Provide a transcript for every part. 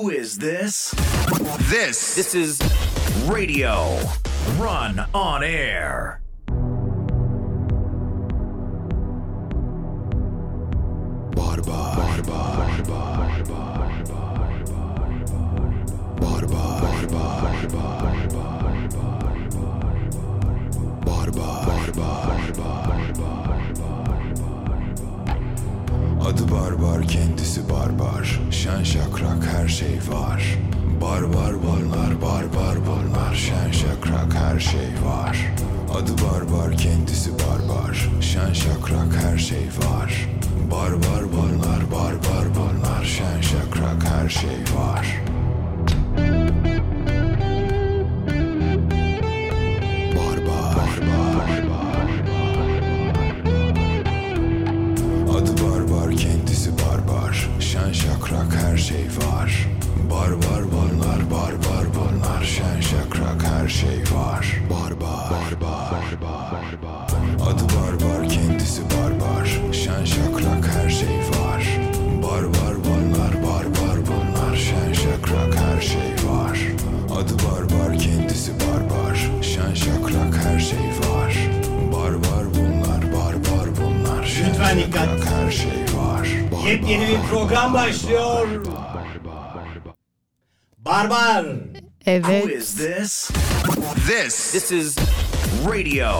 Who is this? This This is Radio. Run on air. Adı barbar kendisi barbar. Şen şakrak her şey var. Barbar bunlar barbar bunlar Şen şakrak her şey var. Adı barbar kendisi barbar. Şen şakrak her şey var. Barbar bunlar barbar bunlar Şen şakrak her şey var dikkat. her şey var Yepyeni bir program başlıyor. Barbar. Who Evet. is this? This this is Radio.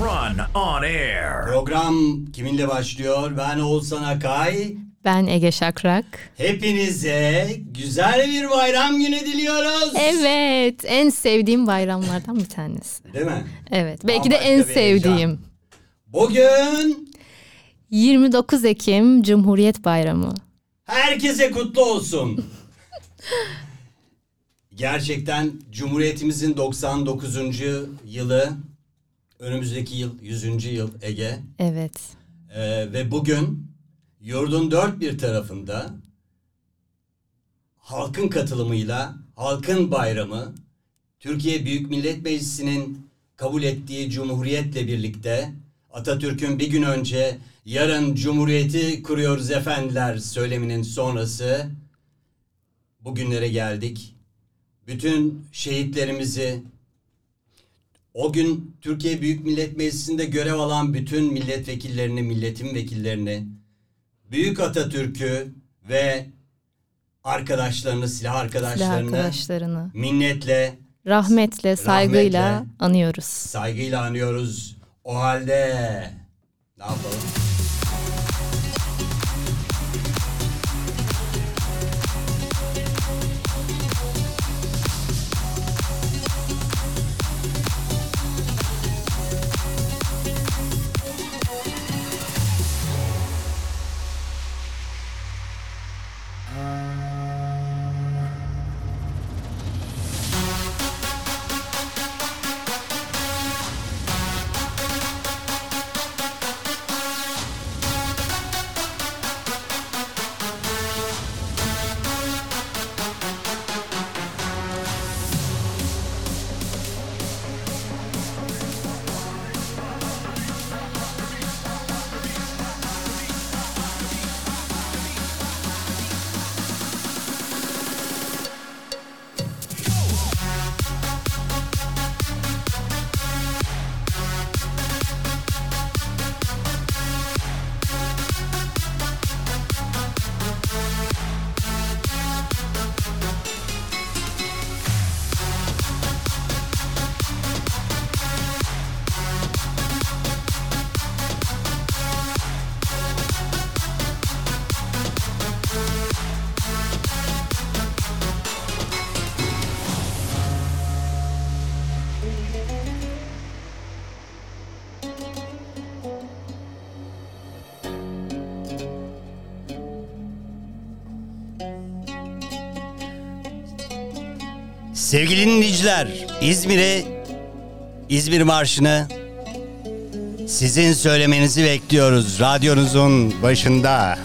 Run on air. Program kiminle başlıyor? Ben Oğuzhan Akay. Ben Ege Şakrak. Hepinize güzel bir bayram günü diliyoruz. Evet. En sevdiğim bayramlardan bir tanesi. Değil mi? Evet. Belki de en heyecan. sevdiğim. Bugün 29 Ekim Cumhuriyet Bayramı. herkese kutlu olsun. Gerçekten Cumhuriyetimizin 99. yılı, önümüzdeki yıl 100. yıl Ege. Evet. Ee, ve bugün yurdun dört bir tarafında halkın katılımıyla halkın bayramı Türkiye Büyük Millet Meclisi'nin kabul ettiği cumhuriyetle birlikte Atatürk'ün bir gün önce yarın cumhuriyeti kuruyoruz efendiler söyleminin sonrası bugünlere geldik. Bütün şehitlerimizi o gün Türkiye Büyük Millet Meclisi'nde görev alan bütün milletvekillerini, milletin vekillerini, Büyük Atatürk'ü ve arkadaşlarını, silah Silah arkadaşlarını arkadaşlarını minnetle, rahmetle, saygıyla Rahmetle. anıyoruz. saygıyla anıyoruz. O halde ne yapalım? Sevgili dinleyiciler, İzmir'e İzmir Marşı'nı sizin söylemenizi bekliyoruz radyonuzun başında.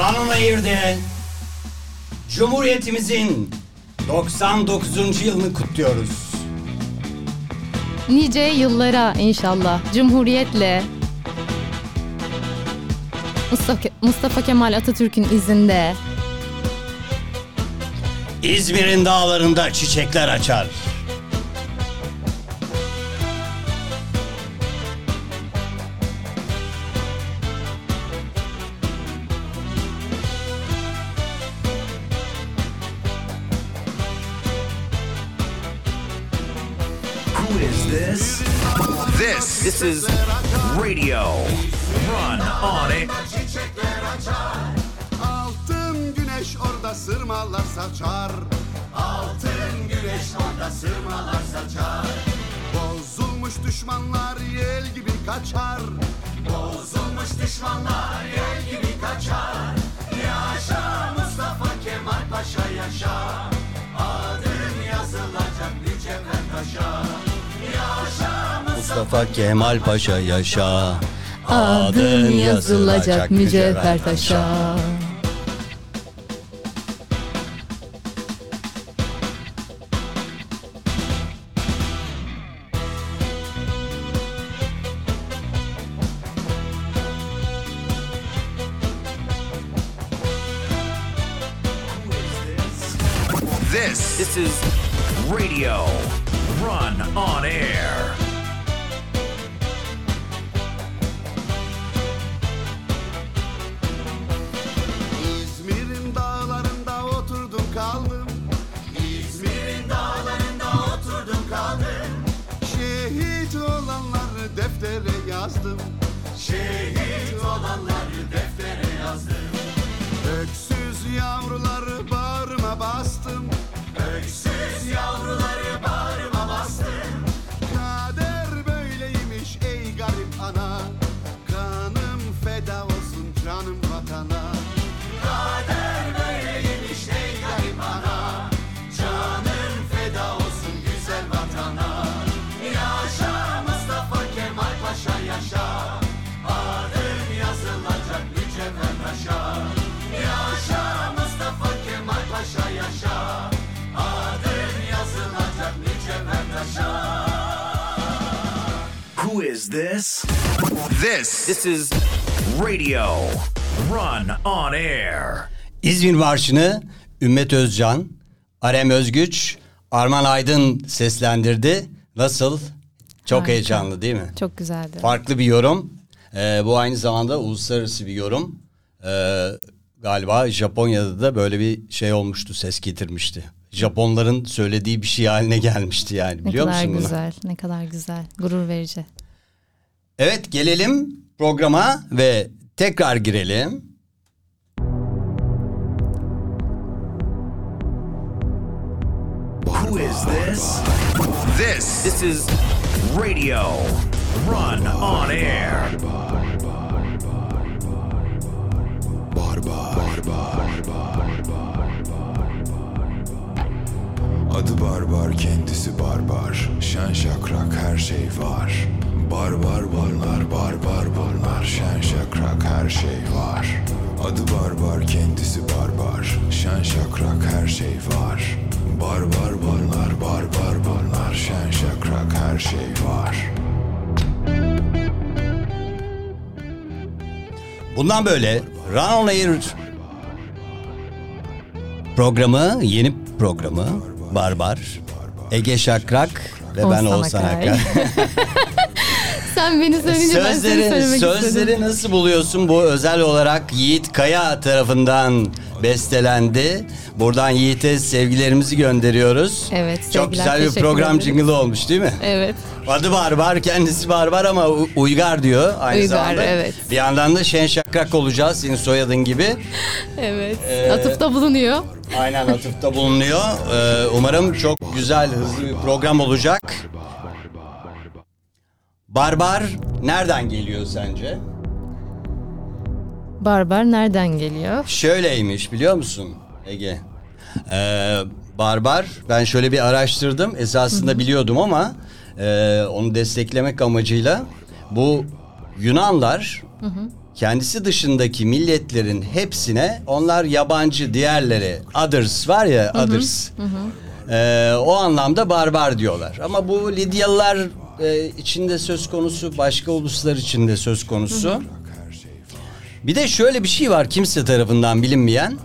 Air'de Cumhuriyetimizin 99. yılını kutluyoruz. Nice yıllara inşallah. Cumhuriyetle. Mustafa, Mustafa Kemal Atatürk'ün izinde. İzmir'in dağlarında çiçekler açar. Mustafa Kemal Paşa yaşa. Adın yazılacak mücevher taşa. This is radio. Run on air. İzmir Marşı'nı Ümmet Özcan, Arem Özgüç, Arman Aydın seslendirdi. Nasıl? Çok Harika. heyecanlı değil mi? Çok güzeldi. Farklı bir yorum. Ee, bu aynı zamanda uluslararası bir yorum. Ee, galiba Japonya'da da böyle bir şey olmuştu, ses getirmişti. Japonların söylediği bir şey haline gelmişti yani. ne Biliyor kadar musun bunu? güzel, ne kadar güzel. Gurur verici. Evet gelelim programa ve tekrar girelim. Who is this? This This is radio. Run on air. Barbar Adı barbar kendisi barbar Şen şakrak her şey var Barbar bunlar barbar bunlar Şen şakrak her şey var Adı barbar kendisi barbar Şen şakrak her şey var Barbar bunlar barbar bunlar Şen şakrak her şey var Bundan böyle Run On Air programı, yeni programı Barbar, Ege Şakrak ve ben Oğuzhan Akay. Sen beni söyleyince ben seni Sözleri, söylemek sözleri istedim. nasıl buluyorsun? Bu özel olarak Yiğit Kaya tarafından bestelendi. Buradan Yiğit'e sevgilerimizi gönderiyoruz. Evet, Çok sevgiler, güzel bir teşekkür program ederim. olmuş değil mi? Evet. Adı Barbar, kendisi Barbar ama U- Uygar diyor aynı Uygar, zamanda. evet. Bir yandan da Şen Şakrak olacağız senin soyadın gibi. Evet. Ee, Atıfta bulunuyor. Aynen atıfta bulunuyor. Ee, umarım çok güzel, hızlı bir program olacak. Barbar nereden geliyor sence? Barbar nereden geliyor? Şöyleymiş biliyor musun Ege? Ee, barbar ben şöyle bir araştırdım. Esasında biliyordum ama e, onu desteklemek amacıyla bu Yunanlar kendisi dışındaki milletlerin hepsine onlar yabancı diğerleri others var ya others. Ee, o anlamda barbar diyorlar. Ama bu Lidyalılar e, içinde söz konusu, başka uluslar içinde söz konusu. Bir de şöyle bir şey var kimse tarafından bilinmeyen.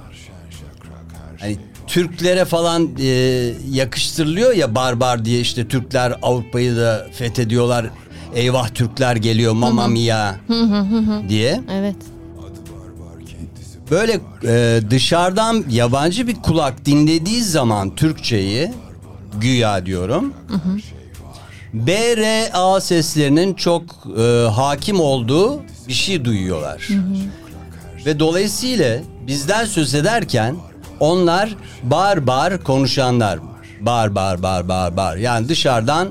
Hani Türklere falan e, yakıştırılıyor ya barbar diye işte Türkler Avrupa'yı da fethediyorlar. Eyvah Türkler geliyor mamma mia diye. Evet. Böyle e, dışarıdan yabancı bir kulak dinlediği zaman Türkçeyi güya diyorum. B, R, A seslerinin çok e, hakim olduğu bir şey duyuyorlar. Ve dolayısıyla bizden söz ederken onlar bar bar konuşanlar. Bar bar bar bar bar. Yani dışarıdan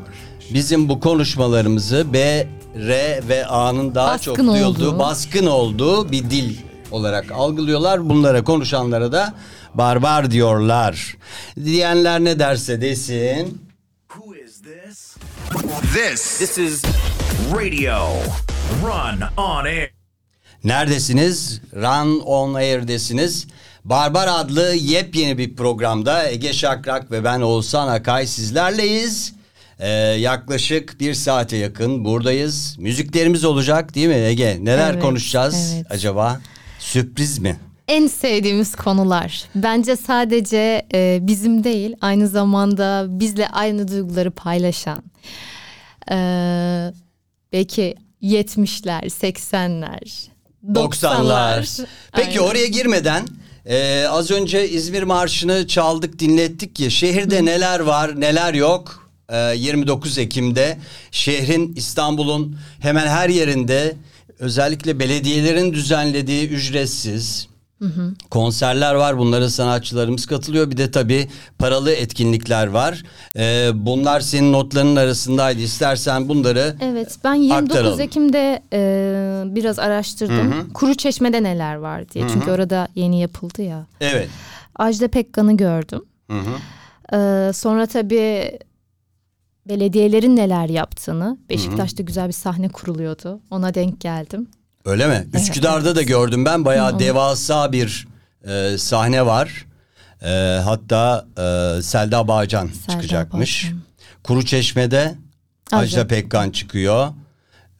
bizim bu konuşmalarımızı B, R ve A'nın daha çok Baskın duyulduğu, olduğu. baskın olduğu bir dil olarak algılıyorlar. Bunlara konuşanlara da barbar diyorlar. Diyenler ne derse desin. This This is Radio Run on Air. Neredesiniz? Run on Air'desiniz. Barbar adlı yepyeni bir programda Ege Şakrak ve ben Oğuzhan Akay sizlerleyiz. Ee, yaklaşık bir saate yakın buradayız. Müziklerimiz olacak değil mi Ege? Neler Evet, konuşacağız evet. acaba? Sürpriz mi? En sevdiğimiz konular. Bence sadece e, bizim değil, aynı zamanda bizle aynı duyguları paylaşan. E, belki 70'ler, 80'ler, 90'lar. Peki Aynen. oraya girmeden e, az önce İzmir Marşı'nı çaldık dinlettik ya şehirde neler var neler yok. E, 29 Ekim'de şehrin İstanbul'un hemen her yerinde özellikle belediyelerin düzenlediği ücretsiz konserler var. Bunlara sanatçılarımız katılıyor. Bir de tabii paralı etkinlikler var. E, bunlar senin notlarının arasındaydı. İstersen bunları Evet ben 29 Aktaralım. Ekim'de e, biraz araştırdım. Kuru Çeşme'de neler var diye. Çünkü orada yeni yapıldı ya. evet. Ajda Pekkan'ı gördüm. Ee, sonra tabii belediyelerin neler yaptığını. Beşiktaş'ta güzel bir sahne kuruluyordu. Ona denk geldim. Öyle mi? Üsküdar'da da gördüm ben bayağı devasa bir e, sahne var. E, hatta e, Selda Bağcan çıkacakmış. Bağcan. Kuru Çeşme'de Ajda Pekkan çıkıyor.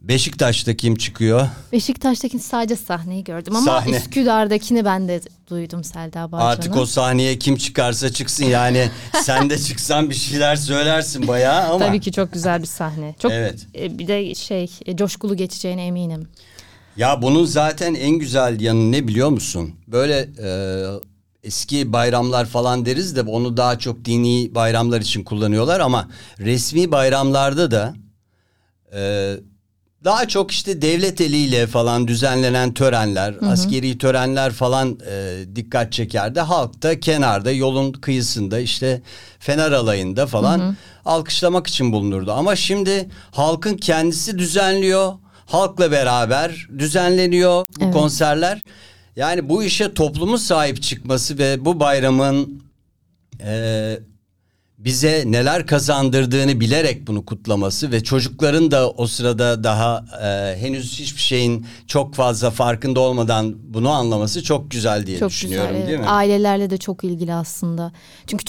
Beşiktaş'ta kim çıkıyor? Beşiktaş'taki sadece sahneyi gördüm ama Sahne. Üsküdar'dakini ben de duydum Selda Bağcan'ı. Artık o sahneye kim çıkarsa çıksın yani sen de çıksan bir şeyler söylersin bayağı ama. Tabii ki çok güzel bir sahne. Çok Evet. e, bir de şey e, coşkulu geçeceğine eminim. Ya bunun zaten en güzel yanı ne biliyor musun? Böyle e, eski bayramlar falan deriz de onu daha çok dini bayramlar için kullanıyorlar ama resmi bayramlarda da e, daha çok işte devlet eliyle falan düzenlenen törenler, askeri törenler falan e, dikkat çekerdi. Halk da kenarda yolun kıyısında işte fener alayında falan alkışlamak için bulunurdu. Ama şimdi halkın kendisi düzenliyor. Halkla beraber düzenleniyor bu Evet. konserler. Yani bu işe toplumun sahip çıkması ve bu bayramın e, bize neler kazandırdığını bilerek bunu kutlaması ve çocukların da o sırada daha e, henüz hiçbir şeyin çok fazla farkında olmadan bunu anlaması çok güzel diye Çok düşünüyorum güzel. değil evet. mi? Ailelerle de çok ilgili aslında. Çünkü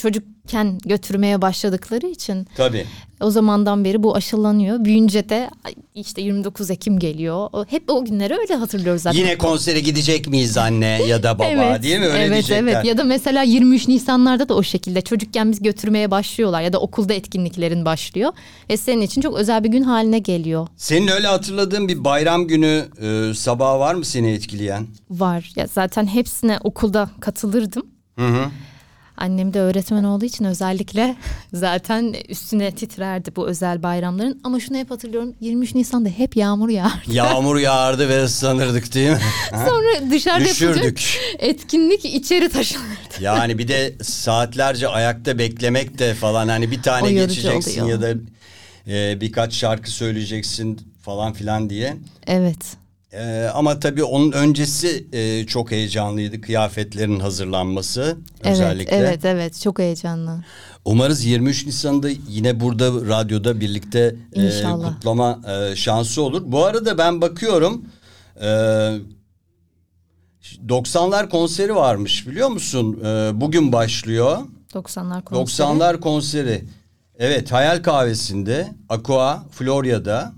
çocukken götürmeye başladıkları için Tabii. o zamandan beri bu aşılanıyor. Büyünce de işte 29 Ekim geliyor. Hep o günleri öyle hatırlıyoruz zaten. Yine konsere gidecek miyiz anne ya da baba evet, değil mi? Öyle evet, diyecekler. evet. Ya da mesela 23 Nisanlarda da o şekilde çocukken biz götürmeye başlıyorlar ya da okulda etkinliklerin başlıyor ve senin için çok özel bir gün haline geliyor. Senin öyle hatırladığın bir bayram günü e, sabahı var mı seni etkileyen? Var. Ya zaten hepsine okulda katılırdım. Hı hı. Annem de öğretmen olduğu için özellikle zaten üstüne titrerdi bu özel bayramların. Ama şunu hep hatırlıyorum 23 Nisan'da hep yağmur yağar. Yağmur yağardı ve ıslanırdık değil mi? Sonra dışarıda Düşürdük. etkinlik içeri taşınırdı. Yani bir de saatlerce ayakta beklemek de falan hani bir tane geçeceksin oluyor. ya da e, birkaç şarkı söyleyeceksin falan filan diye. Evet. E, ama tabii onun öncesi e, çok heyecanlıydı kıyafetlerin hazırlanması özellikle. Evet, evet, evet. Çok heyecanlı. Umarız 23 Nisan'da yine burada radyoda birlikte e, kutlama e, şansı olur. Bu arada ben bakıyorum e, 90'lar konseri varmış biliyor musun? Ee, bugün başlıyor. 90'lar konseri. 90'lar konseri. Evet Hayal Kahvesi'nde Aqua Florya'da.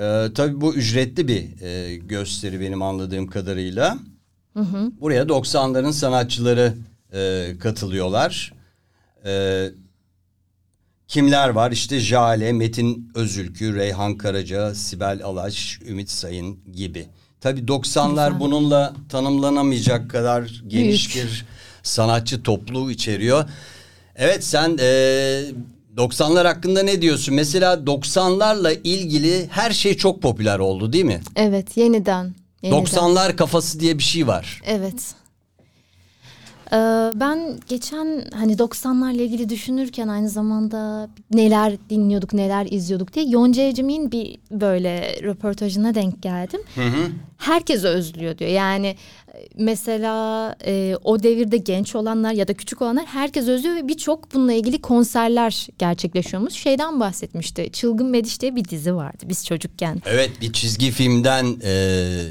Ee, tabii bu ücretli bir e, gösteri benim anladığım kadarıyla. Buraya 90'ların sanatçıları e, katılıyorlar. E, kimler var? İşte Jale, Metin Özülkü, Reyhan Karaca, Sibel Alaş, Ümit Sayın gibi. Tabii 90'lar Güzel. bununla tanımlanamayacak kadar geniş Büyük. bir sanatçı topluluğu içeriyor. Evet sen e, 90'lar hakkında ne diyorsun? Mesela 90'larla ilgili her şey çok popüler oldu değil mi? Evet yeniden. yeniden. 90'lar kafası diye bir şey var. Evet. Ee, ben geçen hani 90'larla ilgili düşünürken aynı zamanda neler dinliyorduk, neler izliyorduk diye Yonca Evcimik'in bir böyle röportajına denk geldim. Herkes özlüyor diyor. Yani mesela e, o devirde genç olanlar ya da küçük olanlar herkes özlüyor ve birçok bununla ilgili konserler gerçekleşiyormuş. Şeyden bahsetmişti. Çılgın Mediş diye bir dizi vardı biz çocukken. Evet bir çizgi filmden e,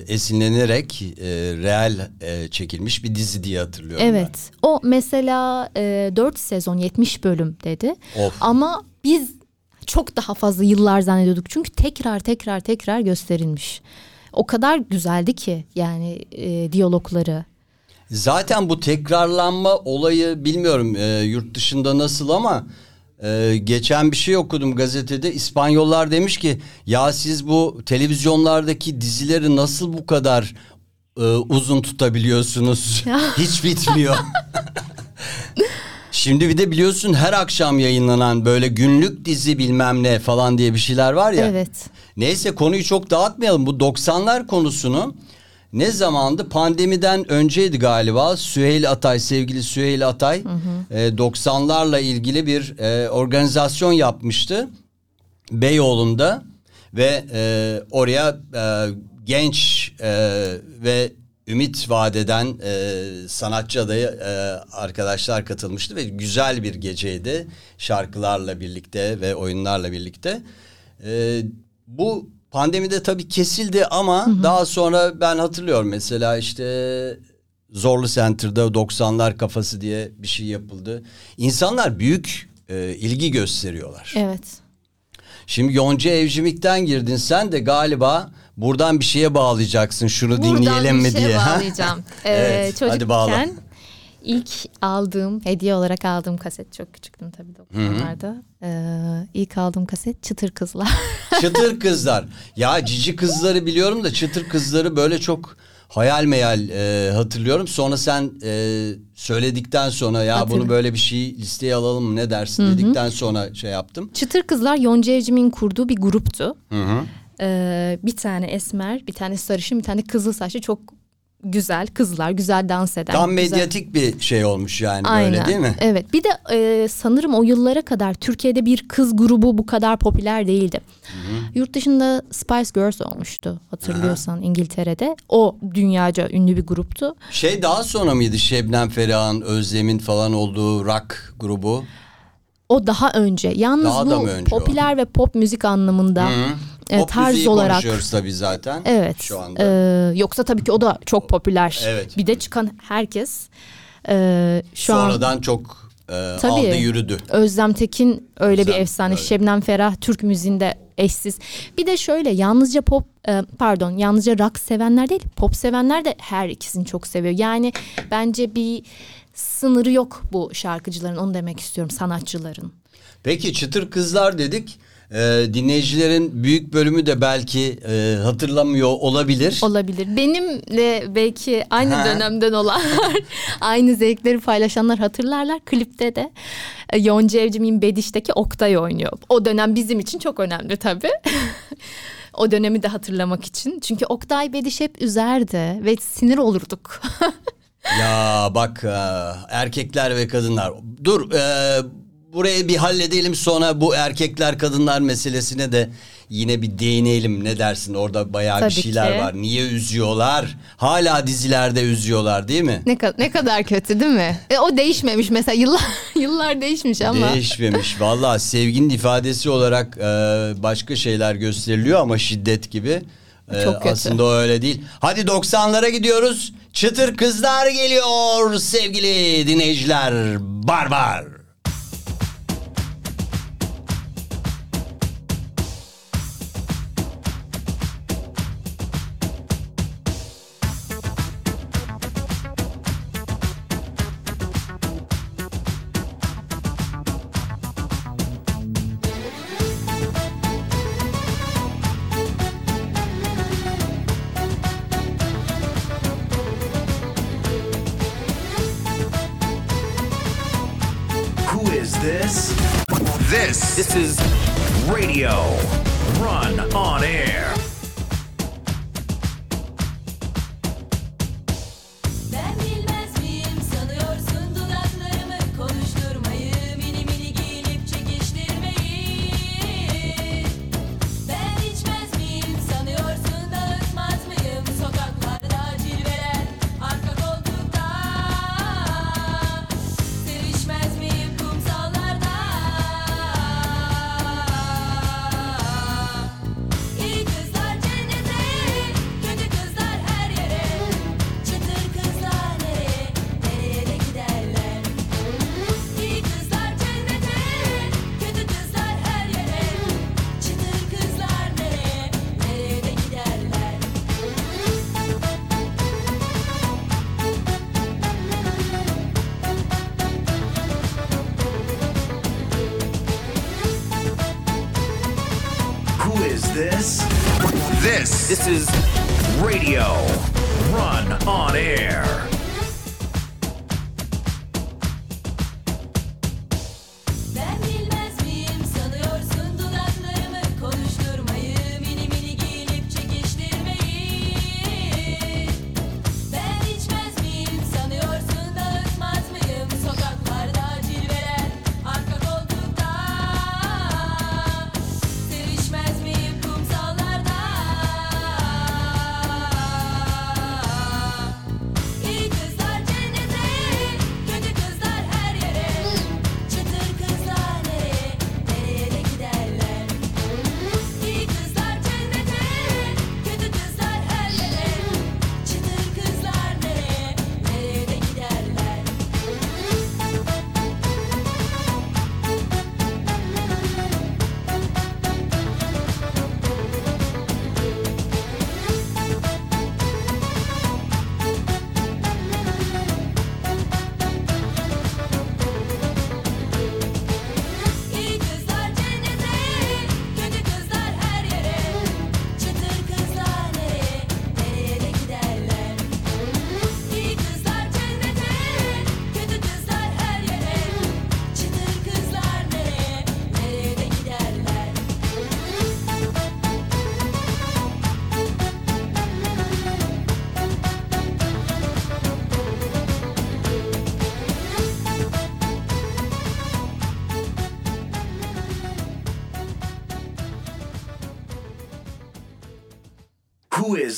esinlenerek e, real e, çekilmiş bir dizi diye hatırlıyorum. ben. Evet. O mesela e, 4 sezon 70 bölüm dedi. Of. Ama biz çok daha fazla yıllar zannediyorduk. Çünkü tekrar tekrar tekrar gösterilmiş. O kadar güzeldi ki yani e, diyalogları. Zaten bu tekrarlanma olayı bilmiyorum e, yurt dışında nasıl ama e, geçen bir şey okudum gazetede. İspanyollar demiş ki ya siz bu televizyonlardaki dizileri nasıl bu kadar e, uzun tutabiliyorsunuz? Hiç bitmiyor. Şimdi bir de biliyorsun her akşam yayınlanan böyle günlük dizi bilmem ne falan diye bir şeyler var ya. Evet. Neyse konuyu çok dağıtmayalım. Bu 90'lar konusunu ne zamandı? Pandemiden önceydi galiba. Süheyl Atay, sevgili Süheyl Atay e, 90'larla ilgili bir e, organizasyon yapmıştı. Beyoğlu'nda ve e, oraya e, genç e, ve ümit vadeden e, sanatçı adayı e, arkadaşlar katılmıştı ve güzel bir geceydi şarkılarla birlikte ve oyunlarla birlikte. E, bu pandemide tabii kesildi ama daha sonra ben hatırlıyorum mesela işte Zorlu Center'da 90'lar kafası diye bir şey yapıldı. İnsanlar büyük e, ilgi gösteriyorlar. Evet. Şimdi Yonca Evcimik'ten girdin sen de galiba buradan bir şeye bağlayacaksın şunu Buradan dinleyelim bir mi diye. ha? bağlayacağım. Ee, Evet, hadi bağla. çocukken ilk aldığım, hediye olarak aldığım kaset çok küçüktüm tabii 90'larda. Ee, ilk aldığım kaset Çıtır Kızlar. Çıtır kızlar. Ya cici kızları biliyorum da çıtır kızları böyle çok hayal meyal e, hatırlıyorum. Sonra sen e, söyledikten sonra ya Hatırlı- bunu böyle bir şey listeye alalım mı ne dersin dedikten sonra şey yaptım. Çıtır Kızlar Yonca Evcimik'in kurduğu bir gruptu. Ee, bir tane esmer, bir tane sarışın, bir tane kızıl saçlı çok güzel kızlar, güzel dans eden. Tam güzel- medyatik bir şey olmuş yani Aynen. böyle değil mi? Evet. Bir de e, sanırım o yıllara kadar Türkiye'de bir kız grubu bu kadar popüler değildi. Yurt dışında Spice Girls olmuştu hatırlıyorsan İngiltere'de. O dünyaca ünlü bir gruptu. Şey daha sonra mıydı Şebnem Ferah'ın, Özlem'in falan olduğu rock grubu? O daha önce. Yalnız Daha da bu önce o? popüler ve pop müzik anlamında e, Pop tarz olarak. konuşuyoruz tabii zaten. Evet. Şu anda. Ee, yoksa tabii ki o da çok popüler. Evet. Bir de çıkan herkes e, şu an Sonradan çok e, Tabii. aldı yürüdü. Özlem Tekin öyle bir Özlem, efsane. evet. Şebnem Ferah Türk müziğinde eşsiz. Bir de şöyle yalnızca pop e, pardon yalnızca rock sevenler değil pop sevenler de her ikisini çok seviyor. Yani bence bir sınırı yok bu şarkıcıların onu demek istiyorum sanatçıların. Peki çıtır kızlar dedik. Ee, dinleyicilerin büyük bölümü de belki e, hatırlamıyor olabilir. Olabilir. Benimle belki aynı Ha. dönemden olanlar, aynı zevkleri paylaşanlar hatırlarlar. Klipte de e, Yonca Evcimik'in Bediş'teki Oktay oynuyor. O dönem bizim için çok önemli tabii. o dönemi de hatırlamak için. Çünkü Oktay Bediş hep üzerdi ve sinir olurduk. Ya bak e, erkekler ve kadınlar. Dur e, burayı bir halledelim sonra bu erkekler kadınlar meselesine de yine bir değinelim. Ne dersin orada bayağı bir Tabii şeyler ki. var. Niye üzüyorlar? Hala dizilerde üzüyorlar değil mi? ne, ka- ne kadar kötü değil mi? E, o değişmemiş mesela yıllar yıllar değişmiş ama. Değişmemiş. Vallahi sevginin ifadesi olarak e, başka şeyler gösteriliyor ama şiddet gibi. Ee, Çok kötü. Aslında o öyle değil. Hadi 90'lara gidiyoruz. Çıtır kızlar geliyor sevgili dinleyiciler. Barbar. Who This is Radio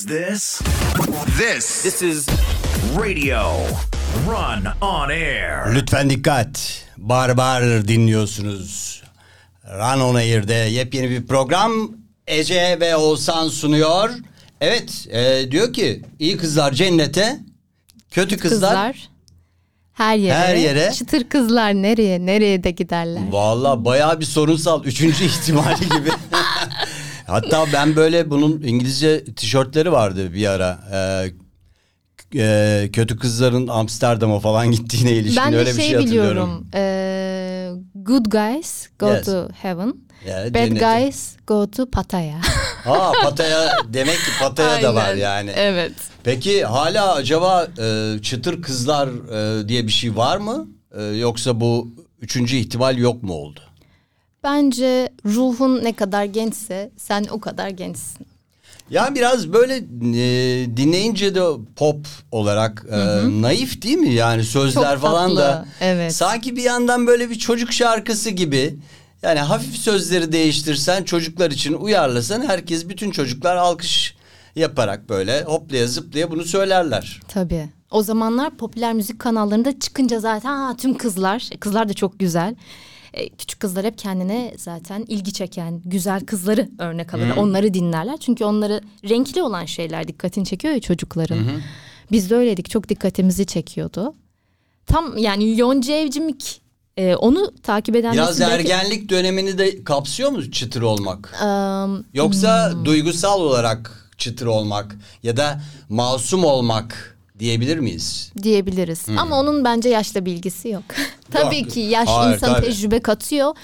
is this? This This is Radio Run on Air. Lütfen dikkat. Barbar dinliyorsunuz. Run on Air'de yepyeni bir program Ece ve Oğuzhan sunuyor. Evet e, diyor ki iyi kızlar cennete kötü kızlar, Kızlar her yere. Her yere. Çıtır kızlar nereye, nereye de giderler. Valla bayağı bir sorunsal üçüncü ihtimali gibi. Hatta ben böyle bunun İngilizce tişörtleri vardı bir ara. Ee, e, kötü kızların Amsterdam'a falan gittiğine ilişkin ben öyle şey bir şey hatırlıyorum. biliyorum. eee, good guys go Yes. to heaven. Ya, Bad cennete. guys go to Pattaya. Ha Pataya demek ki Pataya da var yani. Evet. Peki hala acaba e, çıtır kızlar e, diye bir şey var mı? E, yoksa bu üçüncü ihtimal yok mu oldu? Bence ruhun ne kadar gençse sen o kadar gençsin. Ya biraz böyle e, dinleyince de pop olarak e, naif değil mi? Yani sözler Çok falan da tatlı, evet. sanki bir yandan böyle bir çocuk şarkısı gibi. Yani hafif sözleri değiştirsen çocuklar için uyarlasan herkes bütün çocuklar alkış yaparak böyle hoplaya zıplaya bunu söylerler. Tabii. O zamanlar popüler müzik kanallarında çıkınca zaten ha, tüm kızlar, kızlar da çok güzel. E, küçük kızlar hep kendine zaten ilgi çeken güzel kızları örnek alır. Onları dinlerler. Çünkü onları renkli olan şeyler dikkatini çekiyor ya çocukların. Biz de öyleydik. Çok dikkatimizi çekiyordu. Tam yani Yonca Evcimik e, onu takip eden Biraz belki- ergenlik dönemini de kapsıyor mu çıtır olmak? Am, Yoksa Hmm. duygusal olarak çıtır olmak ya da masum olmak diyebilir miyiz? diyebiliriz. Ama onun bence yaşla bilgisi yok. tabii Yok. ki yaş Hayır, insan tabii. tecrübe katıyor.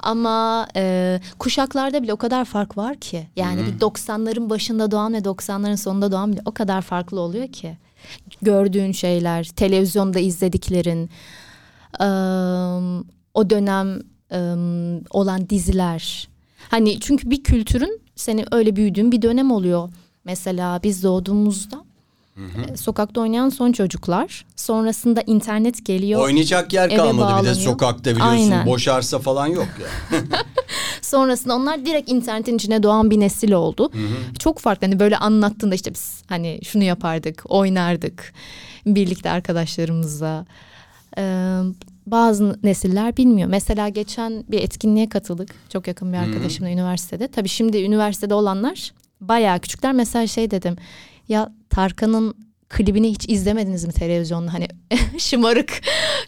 Ama e, kuşaklarda bile o kadar fark var ki. Yani bir 90'ların başında doğan ve 90'ların sonunda doğan bile o kadar farklı oluyor ki. Gördüğün şeyler, televizyonda izlediklerin, ım, o dönem ım, olan diziler. Hani çünkü bir kültürün seni öyle büyüdüğün bir dönem oluyor. Mesela biz doğduğumuzda e, sokakta oynayan son çocuklar. Sonrasında internet geliyor. Oynayacak yer kalmadı bir de bağlanıyor. sokakta biliyorsun. Aynen. Boş arsa falan yok ya. Sonrasında onlar direkt internetin içine doğan bir nesil oldu. Çok farklı hani böyle anlattığında işte biz hani şunu yapardık, oynardık birlikte arkadaşlarımızla. Ee, bazı nesiller bilmiyor. Mesela geçen bir etkinliğe katıldık. Çok yakın bir arkadaşımla üniversitede. Tabii şimdi üniversitede olanlar bayağı küçükler. Mesela şey dedim. Ya Tarkan'ın klibini hiç izlemediniz mi televizyonda? Hani şımarık.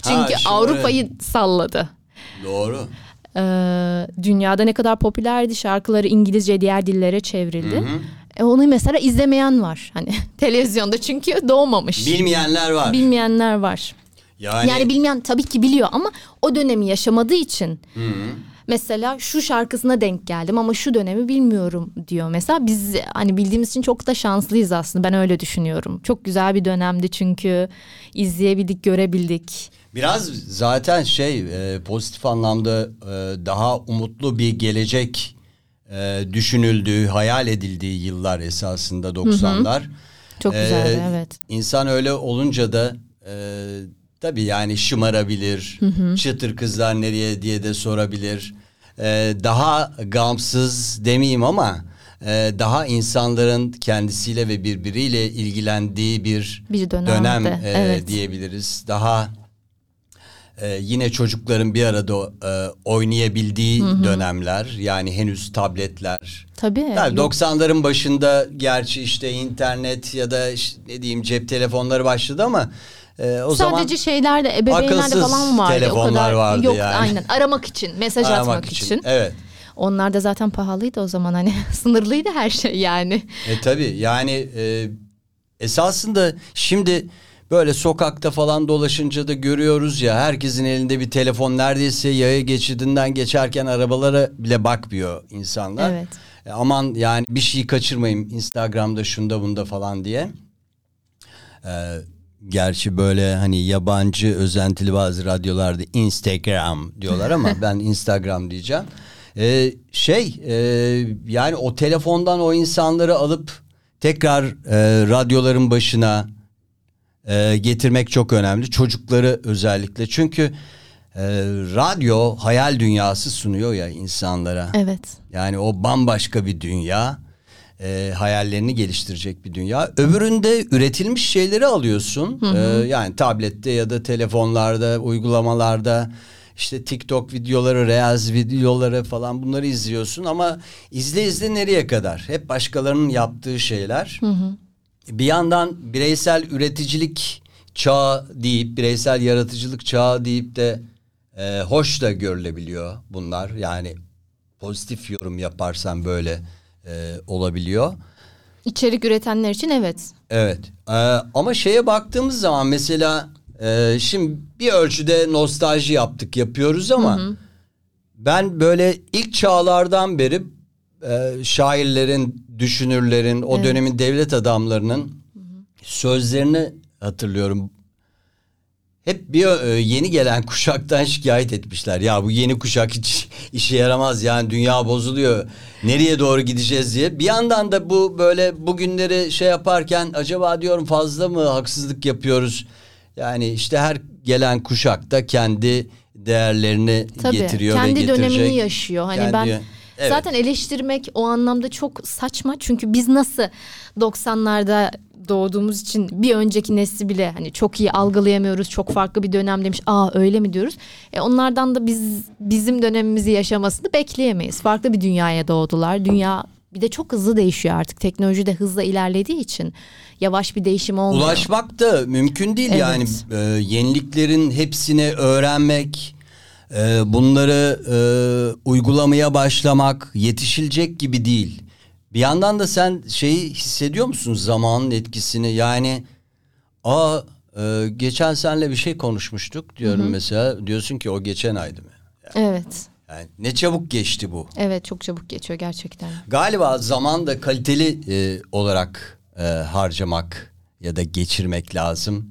Çünkü şımarık. Avrupa'yı salladı. Doğru. Ee, dünyada ne kadar popülerdi şarkıları İngilizce diğer dillere çevrildi. E, onu mesela izlemeyen var hani televizyonda çünkü doğmamış. Bilmeyenler var. Bilmeyenler var. yani, Yani bilmeyen tabii ki biliyor ama o dönemi yaşamadığı için mesela şu şarkısına denk geldim ama şu dönemi bilmiyorum diyor. Mesela biz hani bildiğimiz için çok da şanslıyız aslında ben öyle düşünüyorum. Çok güzel bir dönemdi çünkü izleyebildik, görebildik. Biraz zaten şey e, pozitif anlamda e, daha umutlu bir gelecek e, düşünüldüğü, hayal edildiği yıllar esasında 90'lar. Çok Ee, güzeldi evet. İnsan öyle olunca da e, tabii yani şımarabilir. Çıtır kızlar nereye diye de sorabilir. E, daha gamsız demeyeyim ama e, daha insanların kendisiyle ve birbiriyle ilgilendiği bir, Bir dönem e, evet. diyebiliriz. Daha e, yine çocukların bir arada e, oynayabildiği dönemler. Yani henüz tabletler, Tabii. yok. 90'ların başında gerçi işte internet ya da işte ne diyeyim cep telefonları başladı ama e, o zaman Sadece şeylerde ebeveynlerde falan vardı. telefonlar o kadar vardı yok, yani. Aynen aramak için mesaj aramak atmak için. Evet. Onlar da zaten pahalıydı o zaman hani sınırlıydı her şey yani. E tabii yani e, esasında şimdi böyle sokakta falan dolaşınca da görüyoruz ya herkesin elinde bir telefon neredeyse yaya geçidinden geçerken arabalara bile bakmıyor insanlar. Evet. E, aman yani bir şeyi kaçırmayayım Instagram'da şunda bunda falan diye. E, gerçi böyle hani yabancı özentili bazı radyolarda Instagram diyorlar ama ben Instagram diyeceğim. E, şey e, yani o telefondan o insanları alıp tekrar e, radyoların başına e, getirmek çok önemli. Çocukları özellikle çünkü e, radyo hayal dünyası sunuyor ya insanlara. Evet. Yani o bambaşka bir dünya. E, hayallerini geliştirecek bir dünya. Öbüründe üretilmiş şeyleri alıyorsun. E, yani tablette ya da telefonlarda, uygulamalarda işte TikTok videoları, Reels videoları falan bunları izliyorsun ama izle izle nereye kadar? Hep başkalarının yaptığı şeyler. Bir yandan bireysel üreticilik çağı deyip, bireysel yaratıcılık çağı deyip de e, hoş da görülebiliyor bunlar. Yani pozitif yorum yaparsan böyle e, olabiliyor. İçerik üretenler için evet. Evet Ee, ama şeye baktığımız zaman mesela e, şimdi bir ölçüde nostalji yaptık yapıyoruz ama ben böyle ilk çağlardan beri e, şairlerin, düşünürlerin, o Evet. dönemin devlet adamlarının sözlerini hatırlıyorum. Hep bir yeni gelen kuşaktan şikayet etmişler. Ya bu yeni kuşak hiç işe yaramaz yani dünya bozuluyor. Nereye doğru gideceğiz diye. Bir yandan da bu böyle bugünleri şey yaparken acaba diyorum fazla mı haksızlık yapıyoruz? Yani işte her gelen kuşak da kendi değerlerini Tabii. getiriyor ve Kendi getirecek. dönemini yaşıyor. Hani Kendi- ben Evet. zaten eleştirmek o anlamda çok saçma. Çünkü biz nasıl 90'larda doğduğumuz için bir önceki nesli bile hani çok iyi algılayamıyoruz. Çok farklı bir dönem demiş. Aa öyle mi diyoruz? E onlardan da biz bizim dönemimizi yaşamasını bekleyemeyiz. Farklı bir dünyaya doğdular. Dünya bir de çok hızlı değişiyor artık. Teknoloji de hızla ilerlediği için yavaş bir değişim olmuyor. Ulaşmak da mümkün değil Evet. yani e, yeniliklerin hepsini öğrenmek, e, bunları e, uygulamaya başlamak yetişilecek gibi değil. Bir yandan da sen şeyi hissediyor musun zamanın etkisini yani aa e, geçen senle bir şey konuşmuştuk diyorum mesela diyorsun ki o geçen aydı mı? Evet. Yani ne çabuk geçti bu. Evet çok çabuk geçiyor gerçekten. Galiba zaman da kaliteli e, olarak e, harcamak ya da geçirmek lazım.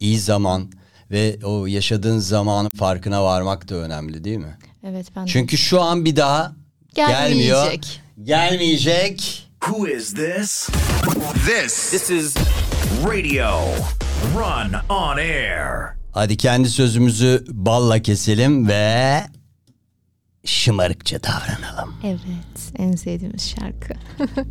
İyi zaman ve o yaşadığın zamanın farkına varmak da önemli değil mi? Evet ben de. Çünkü şu an bir daha gelmiyor. Gelmeyecek. Who is this? This This is Radio Run on Air. Hadi kendi sözümüzü balla keselim ve şımarıkça davranalım. Evet en sevdiğimiz şarkı.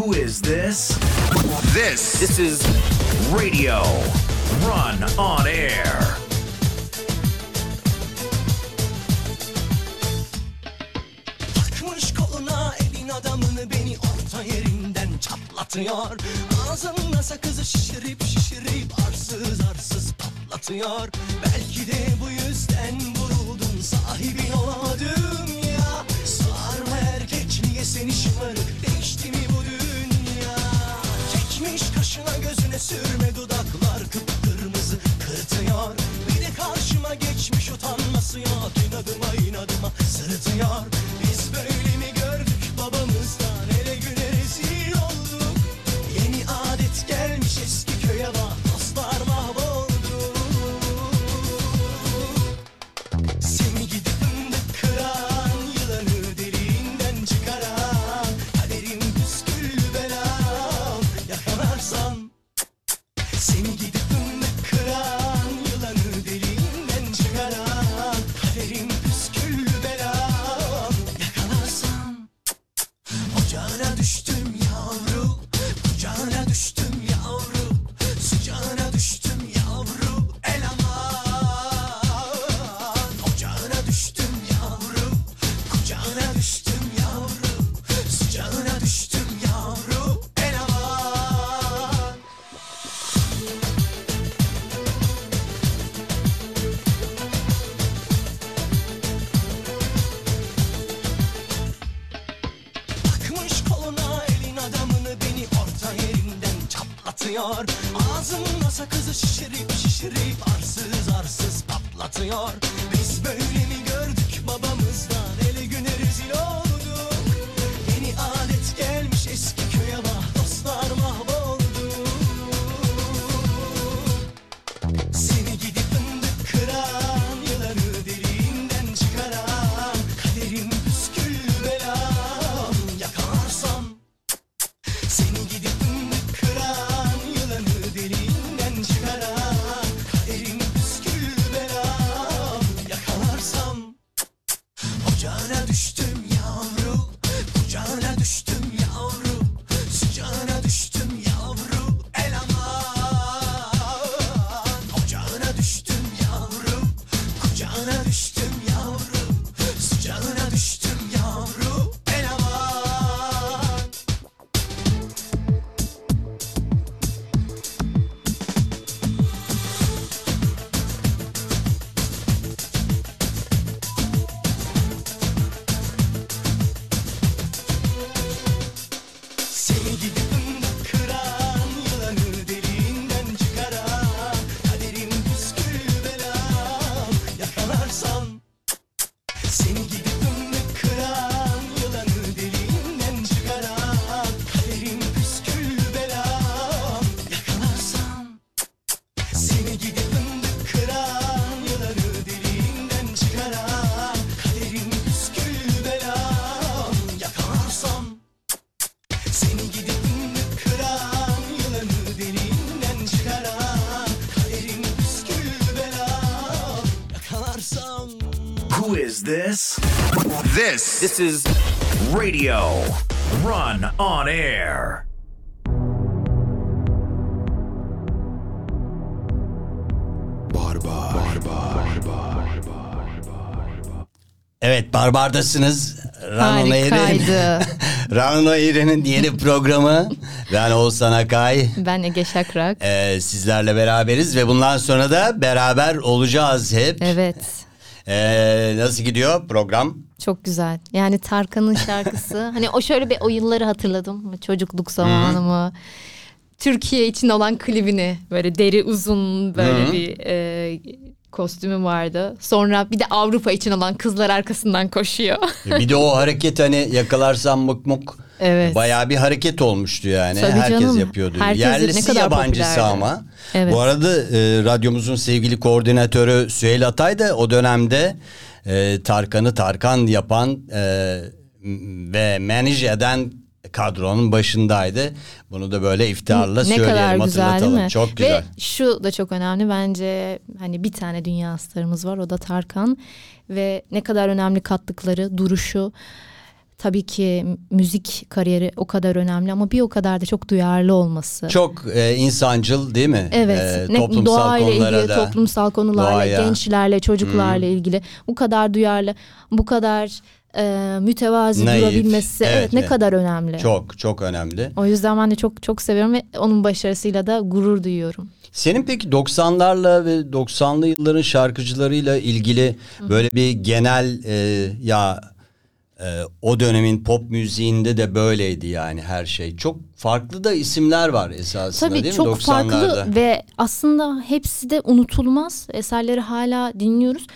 Who is this? This This is Radio Run on Air. Takmış koluna elin adamını beni orta yerinden çatlatıyor Ağzımda sakızı şişirip şişirip arsız arsız patlatıyor Belki de bu yüzden vuruldum sahibin olamadım ya Sarma erkek niye seni şımarık kaşına gözüne sürme dudaklar kıpkırmızı kırıtıyor Bir de karşıma geçmiş utanması yok inadıma inadıma sırıtıyor is this? This, This is Radio. Run on air. Barbar Barbar Evet Barbar'dasınız. Ranon Harikaydı. Ranon Eğri'nin yeni programı. Ben Oğuzhan Akay. ben Ege Şakrak. Ee, sizlerle beraberiz ve bundan sonra da beraber olacağız hep. Evet. Ee, nasıl gidiyor program? Çok güzel. Yani Tarkan'ın şarkısı. hani o şöyle bir o yılları hatırladım. Çocukluk zamanımı. Türkiye için olan klibini böyle deri uzun böyle bir e, kostümü vardı. Sonra bir de Avrupa için olan kızlar arkasından koşuyor. bir de o hareket hani yakalarsam mık mık. Evet. Bayağı bir hareket olmuştu yani. Tabii Herkes canım. yapıyordu. Herkes Yerlisi ne kadar yabancısı popülerdi. ama. Evet. Bu arada e, radyomuzun sevgili koordinatörü Süheyl Atay da o dönemde e, Tarkan'ı Tarkan yapan e, ve manage eden kadronun başındaydı. Bunu da böyle iftiharla ne söyleyelim kadar güzel değil hatırlatalım. mi? Çok güzel. Ve şu da çok önemli bence hani bir tane dünya starımız var o da Tarkan ve ne kadar önemli kattıkları duruşu tabii ki müzik kariyeri o kadar önemli ama bir o kadar da çok duyarlı olması. Çok e, insancıl değil mi? Evet. E, toplumsal doğayla konulara ilgili, da. toplumsal konularla, doğaya. gençlerle, çocuklarla ilgili bu kadar duyarlı, bu kadar e, mütevazi Naif. durabilmesi evet, Evet, ne evet. kadar önemli. Çok çok önemli. O yüzden ben de çok çok seviyorum ve onun başarısıyla da gurur duyuyorum. Senin peki 90'larla ve 90'lı yılların şarkıcılarıyla ilgili böyle bir genel e, ya e, o dönemin pop müziğinde de böyleydi yani her şey. Çok farklı da isimler var esasında Tabii değil çok mi 90'larda? farklı ve aslında hepsi de unutulmaz. Eserleri hala dinliyoruz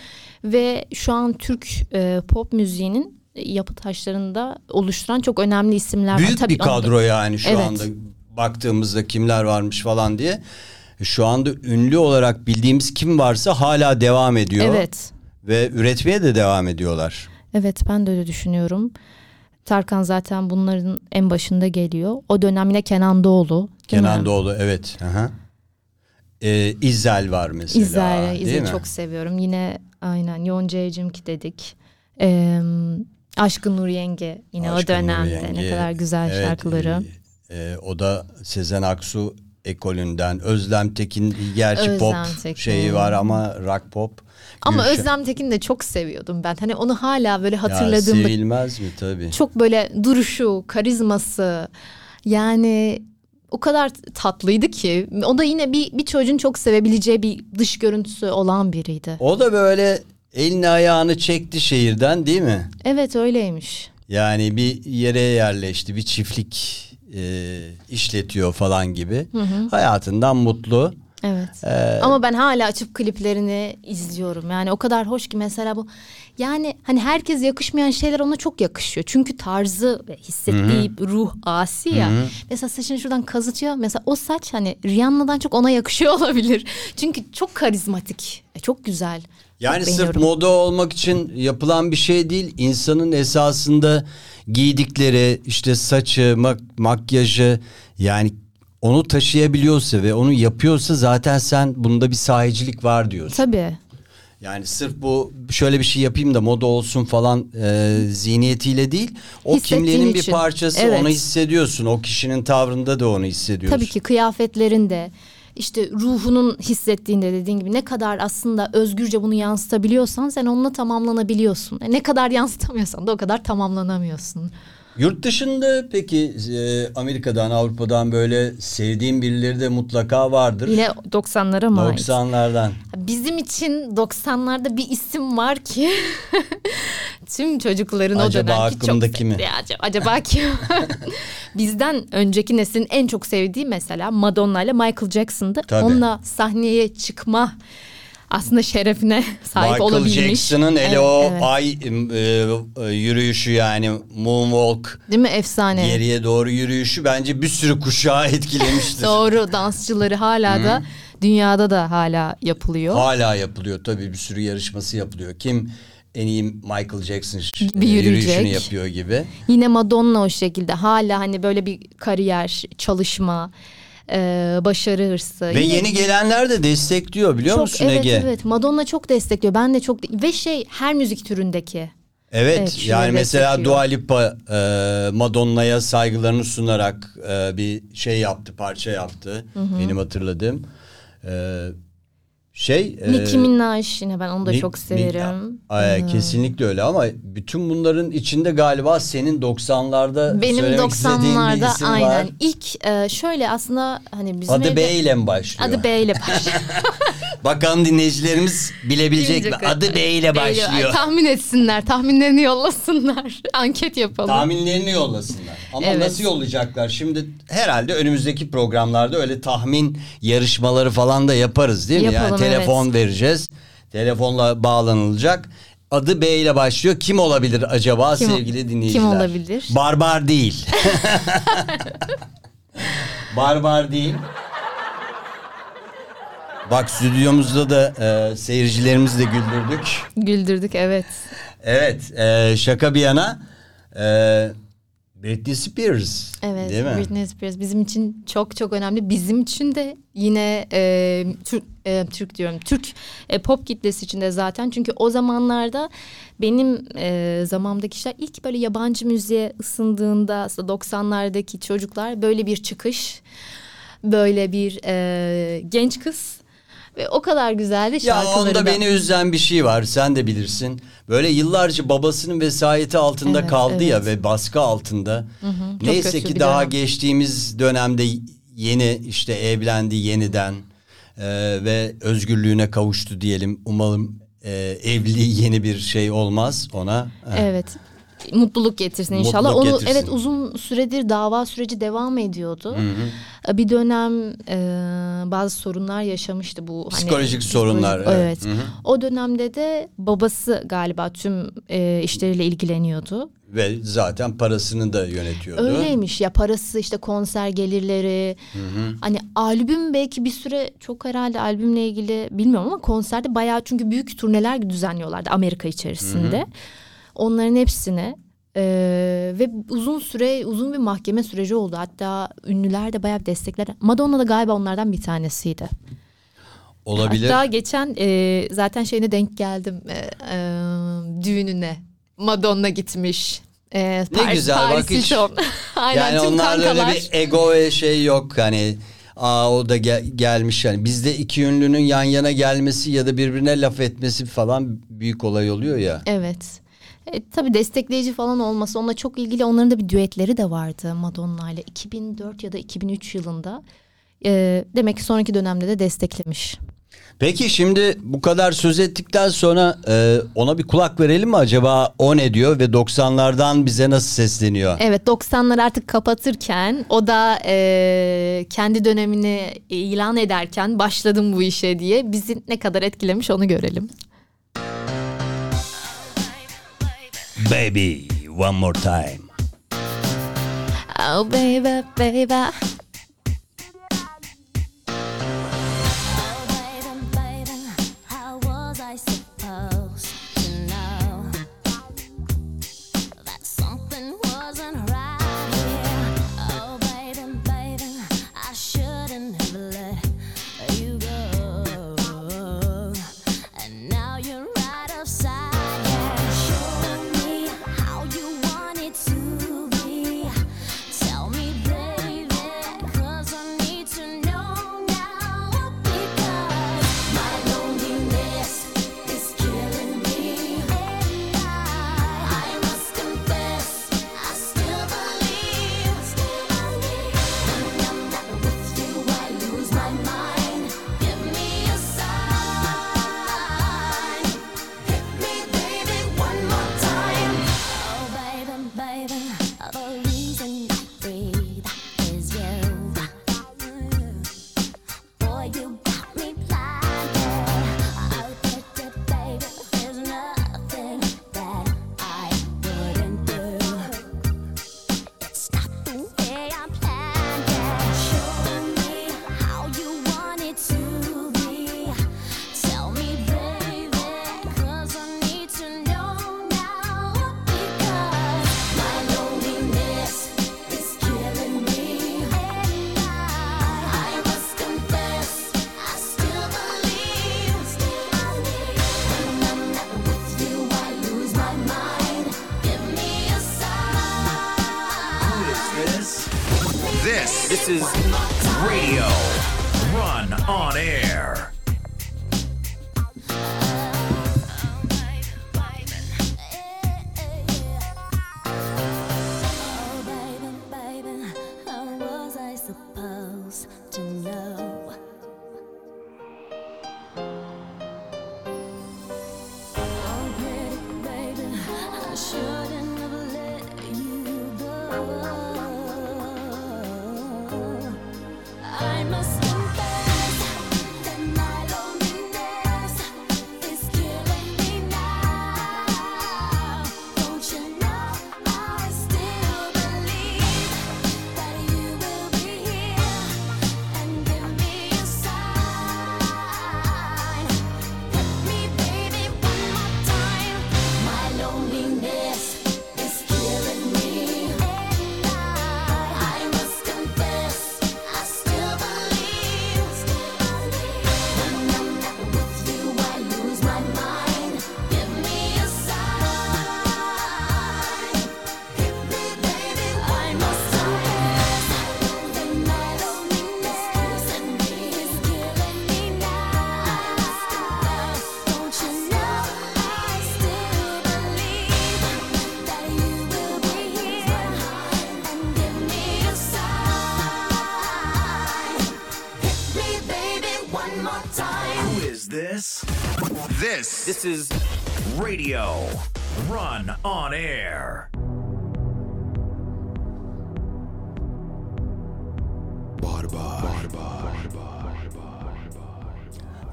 ve şu an Türk e, pop müziğinin yapı taşlarında oluşturan çok önemli isimler var. Büyük Tabii bir kadro yani şu Evet. anda baktığımızda kimler varmış falan diye. Şu anda ünlü olarak bildiğimiz kim varsa hala devam ediyor. Evet. Ve üretmeye de devam ediyorlar. Evet ben de öyle düşünüyorum. Tarkan zaten bunların en başında geliyor. O dönem yine Kenan Doğulu. Kenan mi? Doğulu evet. Aha. Ee, İzel var mesela. İzler'i mi? çok seviyorum. Yine aynen Yonca Evcimki dedik. Ee, Aşkın Nur Yenge yine Aşkın o dönemde Yenge. ne kadar güzel Evet, şarkıları. e, e, o da Sezen Aksu ekolünden. Özlem Tekin gerçi Özlem pop Tekin. şeyi var ama rock pop. Ama Gülşen- Özlem Tekin'i de çok seviyordum ben. Hani onu hala böyle Ya hatırladığımda sevilmez mi tabii. çok böyle duruşu, karizması yani o kadar tatlıydı ki o da yine bir bir çocuğun çok sevebileceği bir dış görüntüsü olan biriydi. O da böyle elini ayağını çekti şehirden değil mi? Evet öyleymiş. Yani bir yere yerleşti, bir çiftlik e, işletiyor falan gibi. Hayatından mutlu. Evet. Ee, Ama ben hala açıp kliplerini izliyorum. Yani o kadar hoş ki mesela bu yani hani herkes yakışmayan şeyler ona çok yakışıyor. Çünkü tarzı ve hissettiği ruh asi ya. Mesela saçını şuradan kazıtıyor. Mesela o saç hani Rihanna'dan çok ona yakışıyor olabilir. Çünkü çok karizmatik. E, çok güzel. Yani sırf beğeniyorum. moda olmak için yapılan bir şey değil. İnsanın esasında giydikleri işte saçı, mak- makyajı yani onu taşıyabiliyorsa ve onu yapıyorsa zaten sen bunda bir sahicilik var diyorsun. Tabii. Yani sırf bu şöyle bir şey yapayım da moda olsun falan e, zihniyetiyle değil. O kimliğinin bir için. parçası Evet. onu hissediyorsun. O kişinin tavrında da onu hissediyorsun. Tabii ki kıyafetlerinde işte ruhunun hissettiğinde dediğin gibi ne kadar aslında özgürce bunu yansıtabiliyorsan sen onunla tamamlanabiliyorsun. E, Ne kadar yansıtamıyorsan da o kadar tamamlanamıyorsun. Yurt dışında peki e, Amerika'dan Avrupa'dan böyle sevdiğin birileri de mutlaka vardır. Yine 90'lara mı ait? 90'lardan. Bizim için 90'larda bir isim var ki tüm çocukların Acaba o dönemki çok aklımdaki mi? sevdiği. Acaba, acaba kim? Bizden önceki neslin en çok sevdiği mesela Madonna ile Michael Jackson'dı. Tabii. Onunla sahneye çıkma aslında şerefine sahip Michael olabilmiş. Jackson'ın hele Evet, o evet. ay e, e, yürüyüşü yani moonwalk Değil mi efsane? geriye doğru yürüyüşü bence bir sürü kuşağı etkilemiştir. Doğru dansçıları hala da dünyada da hala yapılıyor. Hala yapılıyor tabii bir sürü yarışması yapılıyor. Kim en iyi Michael Jackson Bir e, yürüyecek. yürüyüşünü yapıyor gibi. Yine Madonna o şekilde hala hani böyle bir kariyer, çalışma. E, başarı hırsı. Ve Yine- yeni gelenler de destekliyor biliyor çok, musun evet, Ege? Evet Madonna çok destekliyor. Ben de çok ve şey her müzik türündeki. Evet, Evet, yani mesela. Dua Lipa e, Madonna'ya saygılarını sunarak e, bir şey yaptı, parça yaptı. Benim hatırladığım. E, şey... e, Nicki Minaj yine ben onu da Ni- çok severim. Ay, Ee, Kesinlikle öyle ama bütün bunların içinde galiba senin 90'larda Benim söylemek istediğin bir 90'larda isim aynen. var. İlk e, şöyle aslında hani bizim Adı evde- B ile mi başlıyor? Adı B ile başlıyor. Bakalım dinleyicilerimiz bilebilecek mi? Bilecek. Adı B ile B ile- başlıyor. Tahmin etsinler, tahminlerini yollasınlar. Anket yapalım. Tahminlerini yollasınlar. Ama Evet. nasıl yollayacaklar? Şimdi herhalde önümüzdeki programlarda öyle tahmin yarışmaları falan da yaparız değil mi? Yapalım, yani telefon vereceğiz. Telefonla bağlanılacak. Adı B ile başlıyor. Kim olabilir acaba Kim sevgili dinleyiciler? kim olabilir? Barbar değil. Barbar değil. Bak stüdyomuzda da e, seyircilerimizi de güldürdük. Güldürdük evet. Evet, e, şaka bir yana e, Britney Spears Evet, değil mi? Britney Spears bizim için çok çok önemli. Bizim için de yine e, Türk e, Türk diyorum. Türk e, pop kitlesi için de zaten. Çünkü o zamanlarda benim e, zamanımdaki kişiler ilk böyle yabancı müziğe ısındığında aslında 90'lardaki çocuklar böyle bir çıkış, böyle bir e, genç kız ve o kadar güzeldi Ya şarkıları onda da. beni üzen bir şey var sen de bilirsin. Böyle yıllarca babasının vesayeti altında Evet, kaldı ya evet. ve baskı altında. Neyse kötü ki bir daha dönem. geçtiğimiz dönemde yeni işte evlendi yeniden e, ve özgürlüğüne kavuştu diyelim. Umalım e, evliliği yeni bir şey olmaz ona. Evet. Mutluluk getirsin inşallah. Mutluluk Onu getirsin. evet uzun süredir dava süreci devam ediyordu. Bir dönem e, bazı sorunlar yaşamıştı bu. hani, Psikolojik sorunlar, evet. Evet. O dönemde de babası galiba tüm e, işleriyle ilgileniyordu. Ve zaten parasını da yönetiyordu. Öyleymiş ya parası işte konser gelirleri. Hani albüm belki bir süre çok herhalde albümle ilgili bilmiyorum ama konserde bayağı çünkü büyük turneler düzenliyorlardı Amerika içerisinde. Onların hepsini e, ve uzun süre uzun bir mahkeme süreci oldu. Hatta ünlüler de bayağı bir destekler. Madonna da galiba onlardan bir tanesiydi. Olabilir. Hatta geçen e, zaten şeyine denk geldim e, e, düğününe. Madonna gitmiş. E, Ne güzel, bak Paris hiç- Hilton. Aynen yani onlarda öyle bir ego ve şey yok hani aa o da gel- gelmiş yani bizde iki ünlünün yan yana gelmesi ya da birbirine laf etmesi falan büyük olay oluyor ya. Evet. E, tabii destekleyici falan olması onunla çok ilgili onların da bir düetleri de vardı Madonna ile 2004 ya da 2003 yılında. E, demek ki sonraki dönemde de desteklemiş. Peki şimdi bu kadar söz ettikten sonra e, ona bir kulak verelim mi acaba o ne diyor ve 90'lardan bize nasıl sesleniyor? Evet 90'lar artık kapatırken o da e, kendi dönemini ilan ederken başladım bu işe diye bizi ne kadar etkilemiş onu görelim. Baby one more time. Oh baby baby. This, is Radio. Run on air. Barbar. Barbar.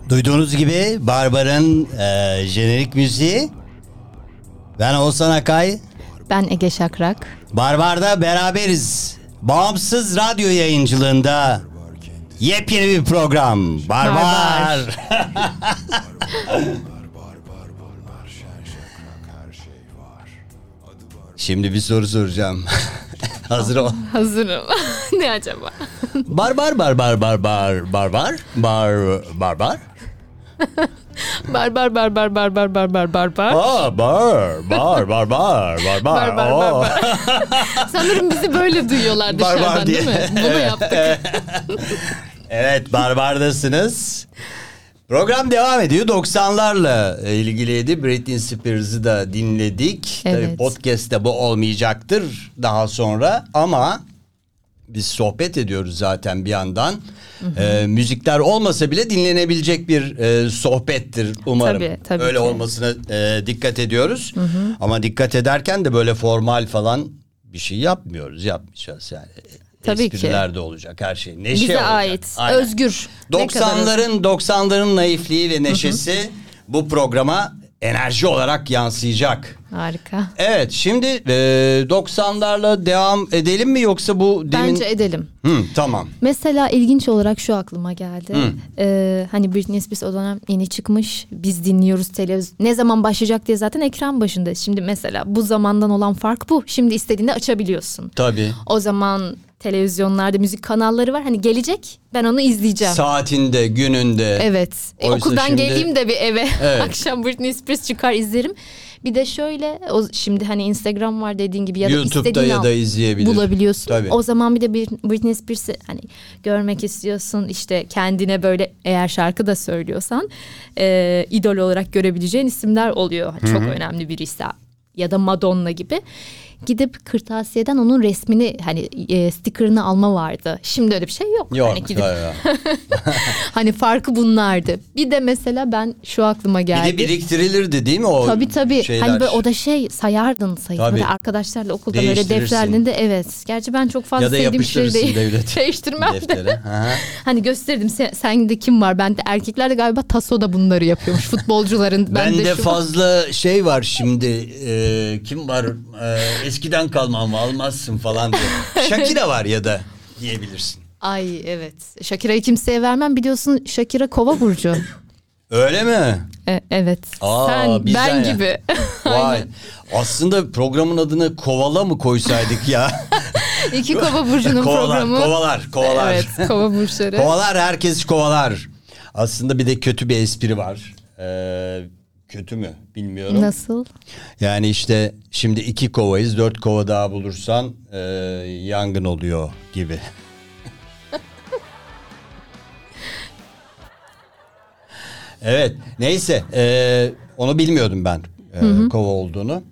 Duyduğunuz gibi Barbar'ın e, jenerik müziği. Ben Oğuzhan Akay. Ben Ege Şakrak. Barbar'da beraberiz. Bağımsız radyo yayıncılığında yepyeni bir program. Barbar. Barbar. Barbar. Şimdi bir soru soracağım. Hazır ol. Hazırım. ne acaba? Barbar barbar barbar barbar bar barbar. Bar bar bar bar bar bar bar bar bar bar. Aa bar bar bar bar bar Bar bar Oo. bar bar. Sanırım bizi böyle duyuyorlar Bar bar dışarıdan değil diye. mi? Bunu yaptık. Evet barbardasınız. Program devam ediyor. 90'larla ilgiliydi. Britney Spears'ı da dinledik. Tabii Evet. podcast'te bu olmayacaktır daha sonra ama biz sohbet ediyoruz zaten bir yandan. Ee, müzikler olmasa bile dinlenebilecek bir e, sohbettir umarım. Tabii, tabii Öyle ki. olmasına e, dikkat ediyoruz. Ama dikkat ederken de böyle formal falan bir şey yapmıyoruz. Yapmayacağız yani. Tabii ki. Espriler de olacak her şey. Neşe Bize olacak. ait. Aynen. Özgür. Ne kadar özgür. 90'ların 90'ların naifliği ve neşesi bu programa enerji olarak yansıyacak. Harika. Evet şimdi e, 90'larla devam edelim mi yoksa bu demin... Bence edelim. Hı, tamam. Mesela ilginç olarak şu aklıma geldi. Ee, hani Britney Spears o dönem yeni çıkmış. Biz dinliyoruz televizyon. Ne zaman başlayacak diye zaten ekran başında. Şimdi mesela bu zamandan olan fark bu. Şimdi istediğinde açabiliyorsun. Tabii. O zaman televizyonlarda müzik kanalları var. Hani gelecek ben onu izleyeceğim. Saatinde, gününde. Evet. E, okuldan şimdi- geleyim de bir eve. Evet. Akşam Britney Spears çıkar izlerim. Bir de şöyle o şimdi hani Instagram var dediğin gibi ya da YouTube'da ya da izleyebilir. bulabiliyorsun. Tabii. O zaman bir de bir Britney Spears'ı hani görmek istiyorsun işte kendine böyle eğer şarkı da söylüyorsan e, idol olarak görebileceğin isimler oluyor. Çok önemli birisi ya da Madonna gibi. Gidip kırtasiyeden onun resmini hani e, sticker'ını alma vardı. Şimdi öyle bir şey yok. Yok. Hani gidip. Hani farkı bunlardı. Bir de mesela ben şu aklıma Bir geldi. de biriktirilirdi değil mi o Tabii tabii. şeyler? Hani böyle o da şey sayardın sayı. Tabii. Böyle arkadaşlarla okulda böyle defterlerinde evet. Gerçi ben çok fazla Ya da sevdiğim bir şey değil. devlet. Değiştirmem de. Hani gösterdim sen, sende kim var? Ben de erkekler de galiba taso da bunları yapıyormuş. Futbolcuların. Ben Bende de şu fazla şey var şimdi. e, kim var? E, eskiden kalma ama almazsın falan diye. Shakira var ya da diyebilirsin. Ay evet. Shakira'yı kimseye vermem. Biliyorsun Shakira kova burcu. Öyle mi? E, evet. Aa, Sen ben ya. gibi. Vay. Aslında programın adını Kovala mı koysaydık ya? İki kova burcunun kovalar, programı. kovalar, kovalar. Evet kova burçları. Kovalar herkes kovalar. Aslında bir de kötü bir espri var. Ee, kötü mü bilmiyorum. Nasıl? Yani işte şimdi iki kovayız dört kova daha bulursan e, yangın oluyor gibi. evet neyse e, onu bilmiyordum ben e, kova olduğunu.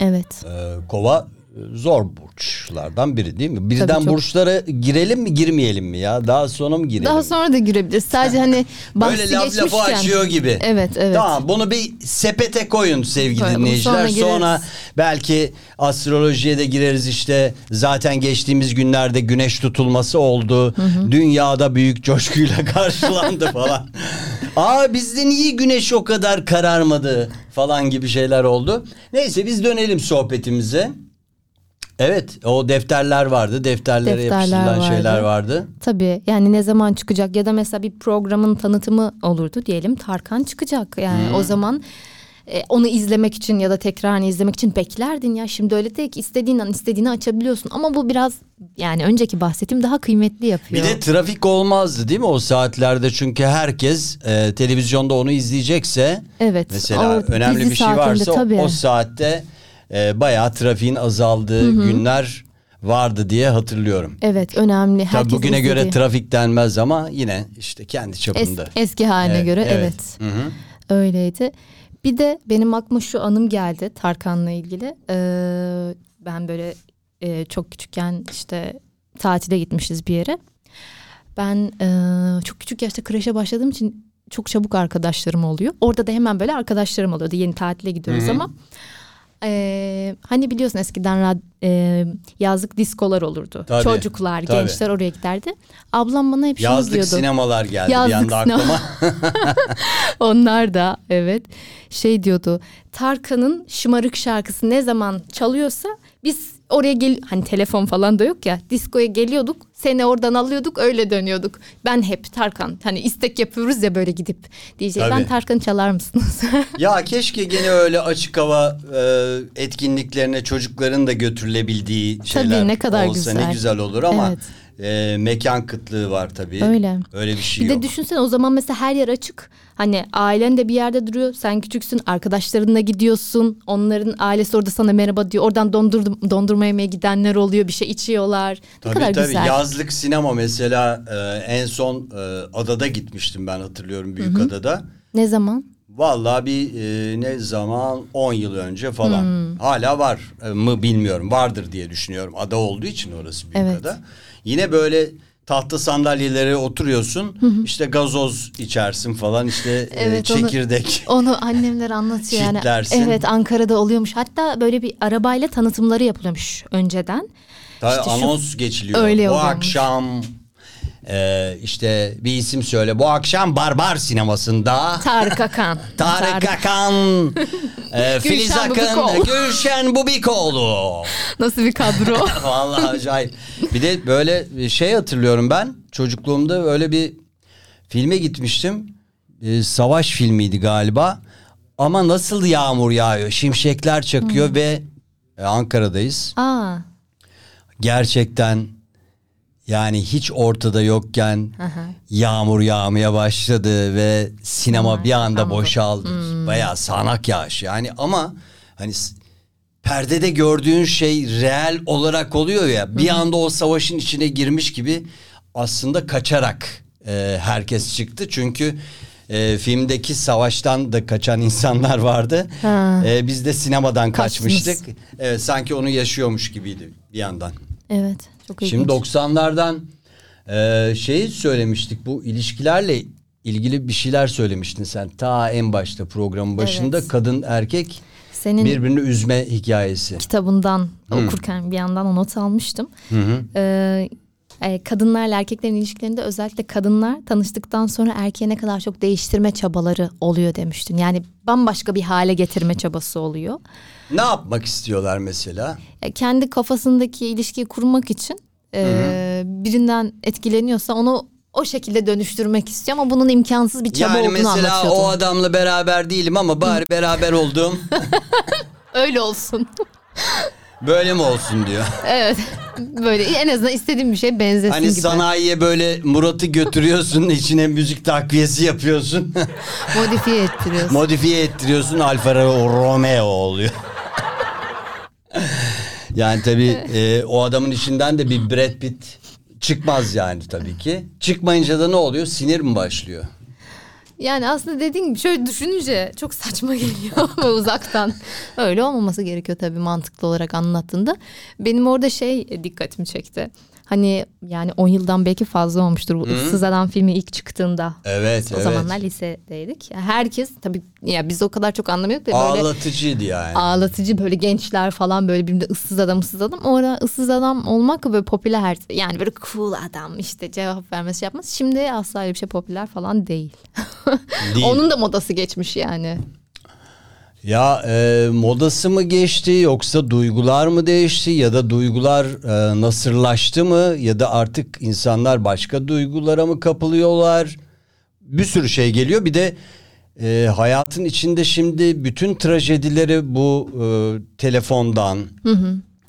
Evet. E, kova zor burçlardan biri değil mi? Birden çok. burçlara girelim mi girmeyelim mi ya? Daha sonra mı girelim? Daha sonra da girebiliriz. Sadece hani bahsi Böyle laf geçmişken. lafı açıyor gibi. Evet evet. Tamam bunu bir sepete koyun sevgili Koyalım, dinleyiciler. sonra Sonra, belki astrolojiye de gireriz işte. Zaten geçtiğimiz günlerde güneş tutulması oldu. Dünyada büyük coşkuyla karşılandı falan. Aa bizde niye güneş o kadar kararmadı falan gibi şeyler oldu. Neyse biz dönelim sohbetimize. Evet o defterler vardı. Defterlere Defterler yapıştırılan vardı. şeyler vardı. Tabii yani ne zaman çıkacak ya da mesela bir programın tanıtımı olurdu diyelim Tarkan çıkacak yani Hmm. o zaman e, onu izlemek için ya da tekrarını izlemek için beklerdin ya şimdi öyle değil ki istediğin an istediğini açabiliyorsun ama bu biraz yani önceki bahsettiğim daha kıymetli yapıyor. Bir de trafik olmazdı değil mi o saatlerde çünkü herkes e, televizyonda onu izleyecekse Evet, mesela o önemli bir şey varsa tabii. o saatte e, bayağı trafiğin azaldığı günler vardı diye hatırlıyorum. evet önemli. Tabii Herkesin bugüne göre istediği- trafik denmez ama yine işte kendi Es- çapında. eski haline Evet, göre evet. evet. Öyleydi. Bir de benim aklıma şu anım geldi Tarkan'la ilgili. Ee, ben böyle e, çok küçükken işte tatile gitmişiz bir yere. Ben e, çok küçük yaşta kreşe başladığım için çok çabuk arkadaşlarım oluyor. Orada da hemen böyle arkadaşlarım oluyordu. Yeni tatile gidiyoruz ama. E, hani biliyorsun eskiden rad- e, yazlık diskolar olurdu. Tabii, Çocuklar, tabii. gençler oraya giderdi. Ablam bana hep şunu Yazlık diyordu. sinemalar geldi bir Yazlık anda sinema. aklıma. Onlar da evet şey diyordu. Tarkan'ın şımarık şarkısı ne zaman çalıyorsa biz oraya gel hani telefon falan da yok ya diskoya geliyorduk seni oradan alıyorduk öyle dönüyorduk. Ben hep Tarkan hani istek yapıyoruz ya böyle gidip Tabii. Tarkan'ı çalar mısınız? Ya keşke gene öyle açık hava e, etkinliklerine çocukların da götürülebildiği şeyler ne kadar olsa güzel. ne güzel olur ama Evet. E, mekan kıtlığı var tabii. Öyle. Öyle bir şey bir yok. de düşünsene o zaman mesela her yer açık. Hani ailen de bir yerde duruyor. Sen küçüksün. Arkadaşlarınla gidiyorsun. Onların ailesi orada sana merhaba diyor. Oradan dondur, dondurma yemeye gidenler oluyor. Bir şey içiyorlar. Ne Tabii kadar tabii güzel. yazlık sinema mesela e, en son e, adada gitmiştim ben hatırlıyorum büyük adada. Ne zaman? Vallahi bir e, ne zaman 10 yıl önce falan. Hmm. Hala var e, mı bilmiyorum. Vardır diye düşünüyorum. Ada olduğu için orası büyük Evet. ada. Yine böyle tahta sandalyelere oturuyorsun. işte gazoz içersin falan işte e, Evet, onu- çekirdek. Onu annemler anlatıyor yani. Evet Ankara'da oluyormuş. Hatta böyle bir arabayla tanıtımları yapılıyormuş önceden. Ta- İşte şu- anons geçiliyor. Öyle Bu oluyormuş. akşam e, işte bir isim söyle. Bu akşam Barbar sinemasında Tarık Akan. Tarık Akan, e, Filiz Gülşen Akın, Bubikoğlu. Gülşen Bubikoğlu. Nasıl bir kadro? Vallahi acayip. Bir de böyle bir şey hatırlıyorum ben. Çocukluğumda öyle bir filme gitmiştim. E, savaş filmiydi galiba. Ama nasıl yağmur yağıyor, şimşekler çakıyor ve e, Ankara'dayız. Aa, Gerçekten yani hiç ortada yokken yağmur yağmaya başladı ve sinema Aman, bir anda yağmur. boşaldı. Bayağı sağanak yağış yani ama hani perdede gördüğün şey reel olarak oluyor ya bir anda o savaşın içine girmiş gibi aslında kaçarak e, herkes çıktı çünkü e, filmdeki savaştan da kaçan insanlar vardı. Ha. E, biz de sinemadan Kaçtınız. kaçmıştık. Evet sanki onu yaşıyormuş gibiydi bir yandan. evet. Çok ilginç. Şimdi 90'lardan e, şeyi söylemiştik bu ilişkilerle ilgili bir şeyler söylemiştin sen ta en başta programın başında Evet. kadın erkek Senin birbirini üzme hikayesi. kitabından okurken bir yandan o not almıştım. Ee, e, kadınlarla erkeklerin ilişkilerinde özellikle kadınlar tanıştıktan sonra erkeğe ne kadar çok değiştirme çabaları oluyor demiştin. Yani bambaşka bir hale getirme çabası oluyor. Ne yapmak istiyorlar mesela? E, kendi kafasındaki ilişkiyi kurmak için e, birinden etkileniyorsa onu o şekilde dönüştürmek istiyor ama bunun imkansız bir çaba yani olduğunu mesela anlatıyordu. o adamla beraber değilim ama bari beraber olduğum. Öyle olsun. Böyle mi olsun diyor. Evet. Böyle en azından istediğim bir şey benzesin Hani gibi. sanayiye böyle Murat'ı götürüyorsun içine müzik takviyesi yapıyorsun. Modifiye ettiriyorsun. Modifiye ettiriyorsun Alfa Romeo oluyor. yani tabii e, o adamın içinden de bir Brad Pitt çıkmaz yani tabii ki. Çıkmayınca da ne oluyor? Sinir mi başlıyor? Yani aslında dediğin gibi şöyle düşününce çok saçma geliyor ama uzaktan. Öyle olmaması gerekiyor tabii mantıklı olarak anlattığında. Benim orada şey dikkatimi çekti. Hani yani 10 yıldan belki fazla olmuştur bu Issız Adam filmi ilk çıktığında. Evet, O evet. zamanlar lisedeydik. Yani herkes tabii ya biz o kadar çok anlamıyorduk da böyle Ağlatıcıydı yani. ağlatıcı böyle gençler falan böyle birbirine ıssız adam ıssız adam. Orada ıssız adam olmak böyle popüler. Yani böyle cool adam işte cevap vermesi şey yapması. Şimdi asla öyle bir şey popüler falan değil. Değil. Onun da modası geçmiş yani. Ya e, modası mı geçti yoksa duygular mı değişti ya da duygular e, nasırlaştı mı ya da artık insanlar başka duygulara mı kapılıyorlar? Bir sürü şey geliyor. Bir de e, hayatın içinde şimdi bütün trajedileri bu e, telefondan,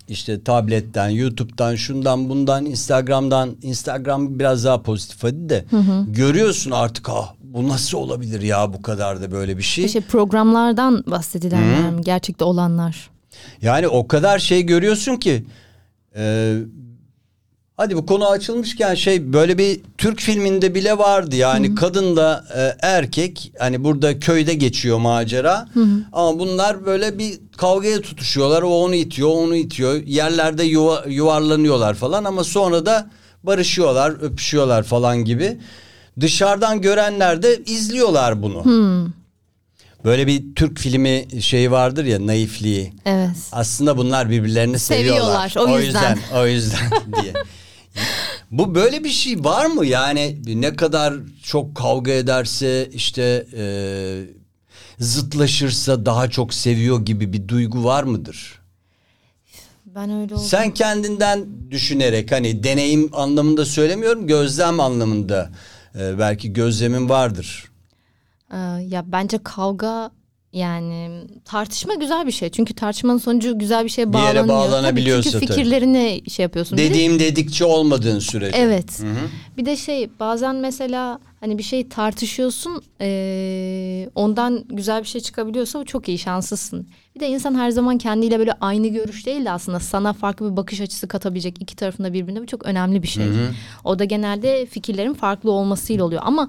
işte tabletten, YouTube'dan, şundan, bundan, Instagram'dan, Instagram biraz daha pozitif hadi de görüyorsun artık ah bu nasıl olabilir ya bu kadar da böyle bir şey. İşte programlardan bahsedilenler mi? Gerçekte olanlar. Yani o kadar şey görüyorsun ki e, hadi bu konu açılmışken şey böyle bir Türk filminde bile vardı yani kadınla e, erkek hani burada köyde geçiyor macera ama bunlar böyle bir kavgaya tutuşuyorlar o onu itiyor o onu itiyor yerlerde yuva, yuvarlanıyorlar falan ama sonra da barışıyorlar öpüşüyorlar falan gibi dışarıdan görenler de izliyorlar bunu. Böyle bir Türk filmi şeyi vardır ya naifliği. Evet. Aslında bunlar birbirlerini seviyorlar. Seviyorlar, o yüzden. O yüzden, diye. Bu böyle bir şey var mı? Yani ne kadar çok kavga ederse işte e, zıtlaşırsa daha çok seviyor gibi bir duygu var mıdır? Ben öyle oldum. Sen kendinden düşünerek hani deneyim anlamında söylemiyorum gözlem anlamında e, belki gözlemin vardır. Ee, ya bence kavga yani tartışma güzel bir şey. Çünkü tartışmanın sonucu güzel bir şeye Bir yere bağlanıyor. Tabii çünkü tabii. fikirlerini şey yapıyorsun. Bir de- Dediğim dedikçe olmadığın sürece. Evet. Bir de şey bazen mesela hani bir şey tartışıyorsun eee, ondan güzel bir şey çıkabiliyorsa o çok iyi şanslısın. Bir de insan her zaman kendiyle böyle aynı görüş değil de aslında sana farklı bir bakış açısı katabilecek iki tarafında birbirine bu çok önemli bir şey. O da genelde fikirlerin farklı olmasıyla oluyor ama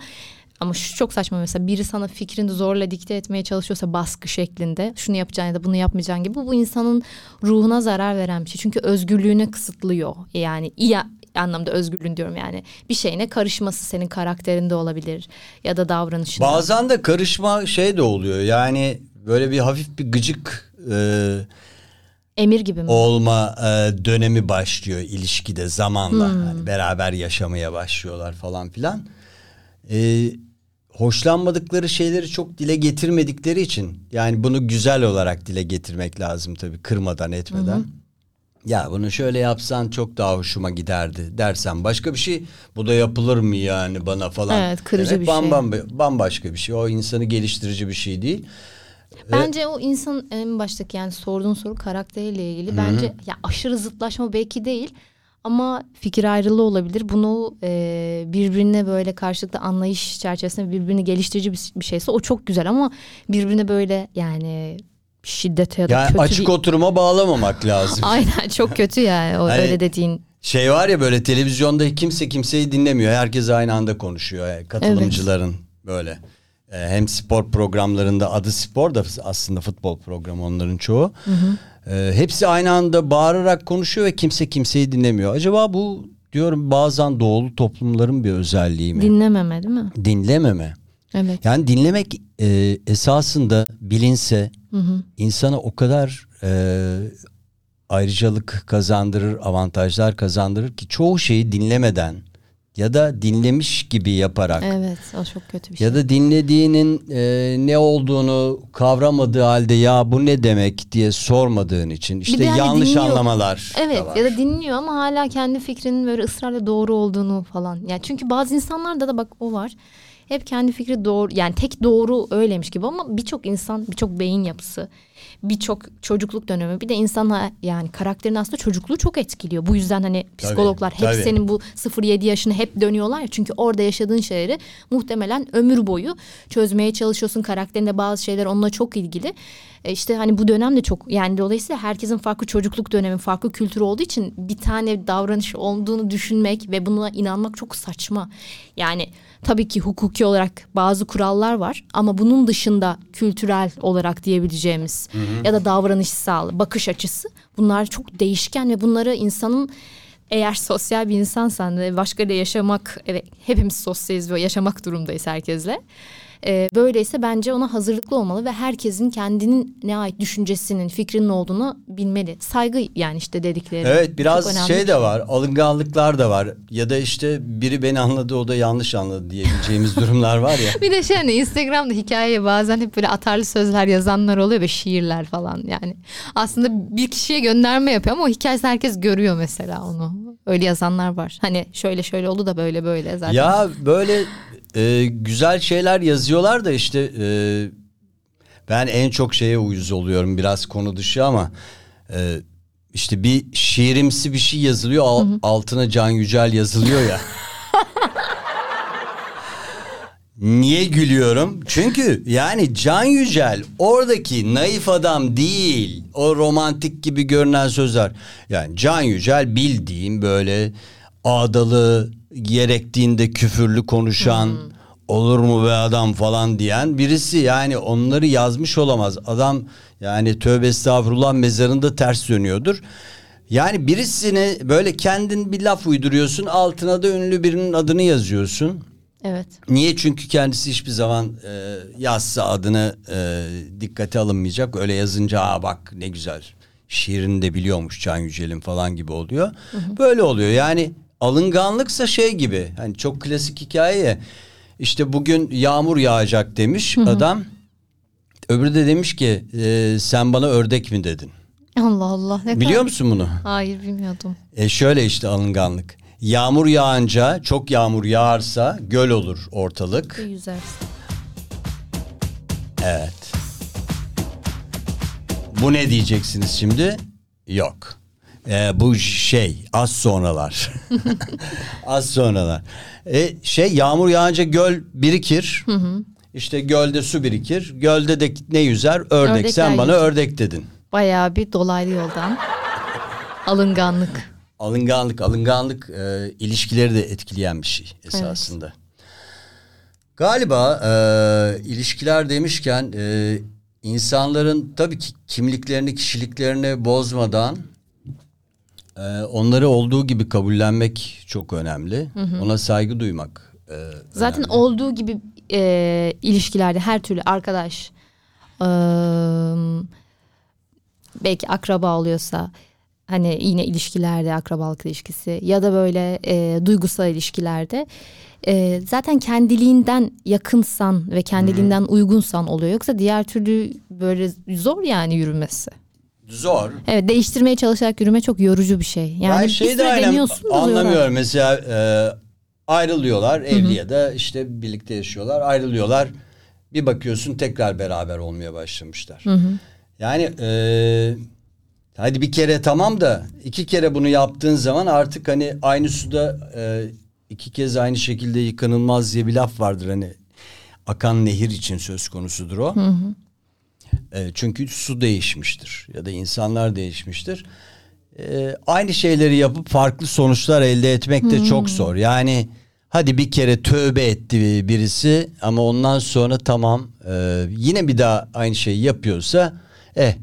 ama şu çok saçma mesela biri sana fikrini zorla dikte etmeye çalışıyorsa baskı şeklinde şunu yapacaksın ya da bunu yapmayacaksın gibi bu, bu insanın ruhuna zarar veren bir şey. Çünkü özgürlüğünü kısıtlıyor. Yani iyi anlamda özgürlüğün diyorum yani. Bir şeyine karışması senin karakterinde olabilir ya da davranışında. Bazen de karışma şey de oluyor. Yani böyle bir hafif bir gıcık e, Emir gibi mi? olma e, dönemi başlıyor ilişkide zamanla. Hani beraber yaşamaya başlıyorlar falan filan. E, hoşlanmadıkları şeyleri çok dile getirmedikleri için yani bunu güzel olarak dile getirmek lazım tabii kırmadan etmeden. Ya bunu şöyle yapsan çok daha hoşuma giderdi dersen başka bir şey bu da yapılır mı yani bana falan. Evet, kırıcı Demek bir şey. bamba- Bambaşka bir şey o insanı geliştirici bir şey değil. Bence o insan en baştaki yani sorduğun soru karakteriyle ilgili. Bence ya aşırı zıtlaşma belki değil ama fikir ayrılığı olabilir. Bunu e, birbirine böyle karşılıklı anlayış çerçevesinde birbirini geliştirici bir, bir şeyse o çok güzel ama birbirine böyle yani şiddete ya da Yani kötü açık bir... oturuma bağlamamak lazım. Aynen çok kötü yani o Hani- öyle dediğin. Şey var ya böyle televizyonda kimse kimseyi dinlemiyor. Herkes aynı anda konuşuyor. Yani katılımcıların böyle. Ee, hem spor programlarında adı spor da aslında futbol programı onların çoğu. Ee, hepsi aynı anda bağırarak konuşuyor ve kimse kimseyi dinlemiyor. Acaba bu diyorum bazen doğulu toplumların bir özelliği mi? Dinlememe değil mi? Dinlememe. Evet. Yani dinlemek e, esasında bilinse insana o kadar e, ayrıcalık kazandırır, avantajlar kazandırır ki çoğu şeyi dinlemeden ya da dinlemiş gibi yaparak Evet o çok kötü bir şey. ya da dinlediğinin e, ne olduğunu kavramadığı halde ya bu ne demek diye sormadığın için işte de hani yanlış dinliyor. anlamalar Evet da var. ya da dinliyor ama hala kendi fikrinin böyle ısrarla doğru olduğunu falan. Yani çünkü bazı insanlarda da bak o var. hep kendi fikri doğru yani tek doğru öyleymiş gibi ama birçok insan birçok beyin yapısı birçok çocukluk dönemi bir de insan ha- yani karakterin aslında çocukluğu çok etkiliyor. Bu yüzden hani psikologlar hep tabii. senin bu 0-7 yaşını hep dönüyorlar ya çünkü orada yaşadığın şeyleri muhtemelen ömür boyu çözmeye çalışıyorsun. Karakterinde bazı şeyler onunla çok ilgili. E işte hani bu dönem de çok yani dolayısıyla herkesin farklı çocukluk dönemi, farklı kültür olduğu için bir tane davranış olduğunu düşünmek ve buna inanmak çok saçma. Yani tabii ki hukuki olarak bazı kurallar var ama bunun dışında kültürel olarak diyebileceğimiz ya da davranışsal bakış açısı bunlar çok değişken ve bunları insanın eğer sosyal bir insansan ve başkalarıyla yaşamak evet hepimiz sosyaliz ve yaşamak durumdayız herkesle. Ee, böyleyse bence ona hazırlıklı olmalı ve herkesin kendinin ne ait düşüncesinin, fikrinin olduğunu bilmeli. Saygı yani işte dedikleri. Evet biraz şey de var alınganlıklar da var ya da işte biri beni anladı o da yanlış anladı diyebileceğimiz durumlar var ya. Bir de şey hani Instagram'da hikayeye bazen hep böyle atarlı sözler yazanlar oluyor ve şiirler falan yani. Aslında bir kişiye gönderme yapıyor ama o hikayesi herkes görüyor mesela onu. Öyle yazanlar var. Hani şöyle şöyle oldu da böyle böyle zaten. Ya böyle e, güzel şeyler yazıyorlar da işte e, ben en çok şeye uyuz oluyorum biraz konu dışı ama e, işte bir şiirimsi bir şey yazılıyor al- altına Can Yücel yazılıyor ya. Niye gülüyorum? Çünkü yani Can Yücel oradaki naif adam değil. O romantik gibi görünen sözler. Yani Can Yücel bildiğim böyle ağdalı, gerektiğinde küfürlü konuşan, olur mu be adam falan diyen birisi. Yani onları yazmış olamaz. Adam yani tövbe estağfurullah mezarında ters dönüyordur. Yani birisini böyle kendin bir laf uyduruyorsun altına da ünlü birinin adını yazıyorsun. Evet. Niye? Çünkü kendisi hiçbir zaman e, yazsa adını e, dikkate alınmayacak. Öyle yazınca aa bak ne güzel şiirini de biliyormuş Can Yücel'in falan gibi oluyor. Böyle oluyor yani alınganlıksa şey gibi hani çok klasik hikaye ya. İşte bugün yağmur yağacak demiş adam. Öbürü de demiş ki e, sen bana ördek mi dedin? Allah Allah. Ne Biliyor kadar- musun bunu? Hayır bilmiyordum. E şöyle işte alınganlık. Yağmur yağınca çok yağmur yağarsa göl olur ortalık. Yüzersin. Evet. Bu ne diyeceksiniz şimdi? Yok. Ee, bu şey az sonralar. az sonralar. E, şey yağmur yağınca göl birikir. İşte gölde su birikir. Gölde de ne yüzer? Ördek. Ördekler Sen bana yüzer. ördek dedin. Bayağı bir dolaylı yoldan. Alınganlık. Alınganlık, alınganlık e, ilişkileri de etkileyen bir şey esasında. Galiba e, ilişkiler demişken e, insanların tabii ki kimliklerini, kişiliklerini bozmadan e, onları olduğu gibi kabullenmek çok önemli. Ona saygı duymak. e, Zaten önemli. olduğu gibi e, ilişkilerde her türlü arkadaş e, belki akraba oluyorsa hani yine ilişkilerde akrabalık ilişkisi ya da böyle e, duygusal ilişkilerde e, zaten kendiliğinden yakınsan ve kendiliğinden uygunsan oluyor yoksa diğer türlü böyle zor yani yürümesi. Zor. Evet değiştirmeye çalışarak yürüme çok yorucu bir şey. Yani ben şeyi de aynen anlamıyorum. Mesela e, ayrılıyorlar evli ya da işte birlikte yaşıyorlar ayrılıyorlar. Bir bakıyorsun tekrar beraber olmaya başlamışlar. Yani e, hadi bir kere tamam da iki kere bunu yaptığın zaman artık hani aynı suda e, iki kez aynı şekilde yıkanılmaz diye bir laf vardır hani akan nehir için söz konusudur o. E, çünkü su değişmiştir ya da insanlar değişmiştir. E, aynı şeyleri yapıp farklı sonuçlar elde etmek de çok zor. Yani hadi bir kere tövbe etti birisi ama ondan sonra tamam e, yine bir daha aynı şeyi yapıyorsa eh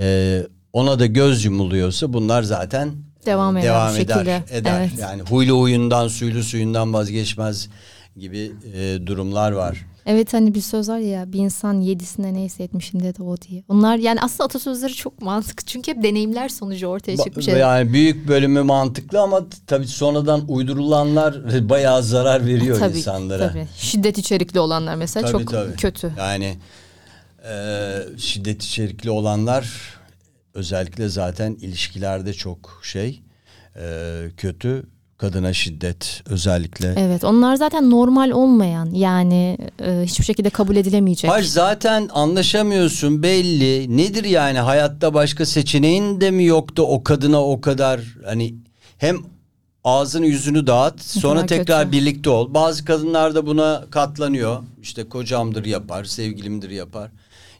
e, ona da göz yumuluyorsa bunlar zaten Devam eder devam eder, şekilde. eder. Evet. Yani huylu huyundan suylu suyundan vazgeçmez gibi e, durumlar var. Evet hani bir söz var ya bir insan yedisinde neyse etmişinde de o diye. Onlar yani aslında atasözleri çok mantıklı çünkü hep deneyimler sonucu ortaya Ba- çıkmış. şeyler. Yani büyük bölümü mantıklı ama tabii sonradan uydurulanlar bayağı zarar veriyor tabii, insanlara. Tabii. Şiddet içerikli olanlar mesela Tabii, çok tabii. kötü. Yani e, şiddet içerikli olanlar özellikle zaten ilişkilerde çok şey e, kötü. Kadına şiddet özellikle. Evet onlar zaten normal olmayan yani e, hiçbir şekilde kabul edilemeyecek. Hayır zaten anlaşamıyorsun belli. Nedir yani hayatta başka seçeneğin de mi yoktu o kadına o kadar hani hem ağzını yüzünü dağıt sonra kadar tekrar kötü. birlikte ol. Bazı kadınlar da buna katlanıyor. İşte kocamdır yapar, sevgilimdir yapar.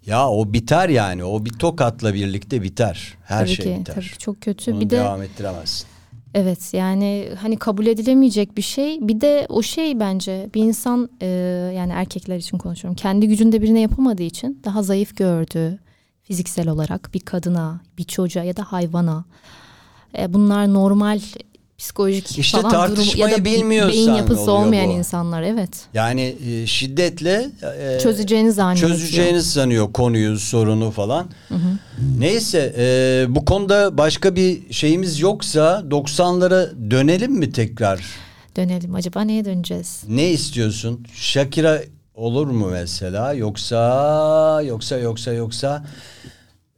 Ya o biter yani. O bir tokatla birlikte biter. Her tabii şey ki, biter. Tabii çok kötü. Onu bir de devam ettiremezsin. Evet yani hani kabul edilemeyecek bir şey. Bir de o şey bence bir insan e, yani erkekler için konuşuyorum. Kendi gücünde birine yapamadığı için daha zayıf gördüğü fiziksel olarak bir kadına, bir çocuğa ya da hayvana. E, bunlar normal psikolojik İşte falan durumu ya tartışmayı da bilmiyorsan beyin yapısı olmayan bu. insanlar evet. Yani e, şiddetle e, Çözeceğini zannediyor. çözeceğini sanıyor konuyu, sorunu falan. Neyse e, bu konuda başka bir şeyimiz yoksa 90'lara dönelim mi tekrar? Dönelim acaba neye döneceğiz? Ne istiyorsun? Shakira olur mu mesela yoksa yoksa yoksa yoksa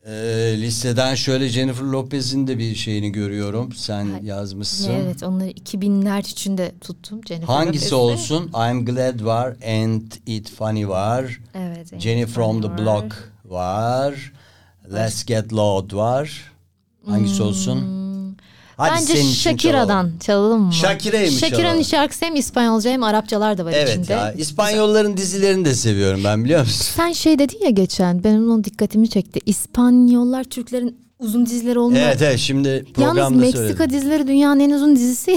e, listeden şöyle Jennifer Lopez'in de bir şeyini görüyorum. Sen yazmışsın. Evet onları 2000'ler içinde tuttum. Jennifer Hangisi Lopez'le. olsun? I'm Glad var, Ain't It Funny var. Evet. Jenny from the var. Block var. Let's Get Loud var. Hangisi olsun? Hadi. Bence senin için Shakira'dan çalalım. çalalım mı? Shakira'yı mı Shakira'nın şarkısı hem İspanyolca hem Arapçalar da var Evet içinde. ya İspanyolların dizilerini de seviyorum ben biliyor musun? Sen şey dedin ya geçen benim onun dikkatimi çekti. İspanyollar Türklerin uzun dizileri olmuyor. Evet evet şimdi programda Yalnız Meksika söyledim. dizileri dünyanın en uzun dizisi.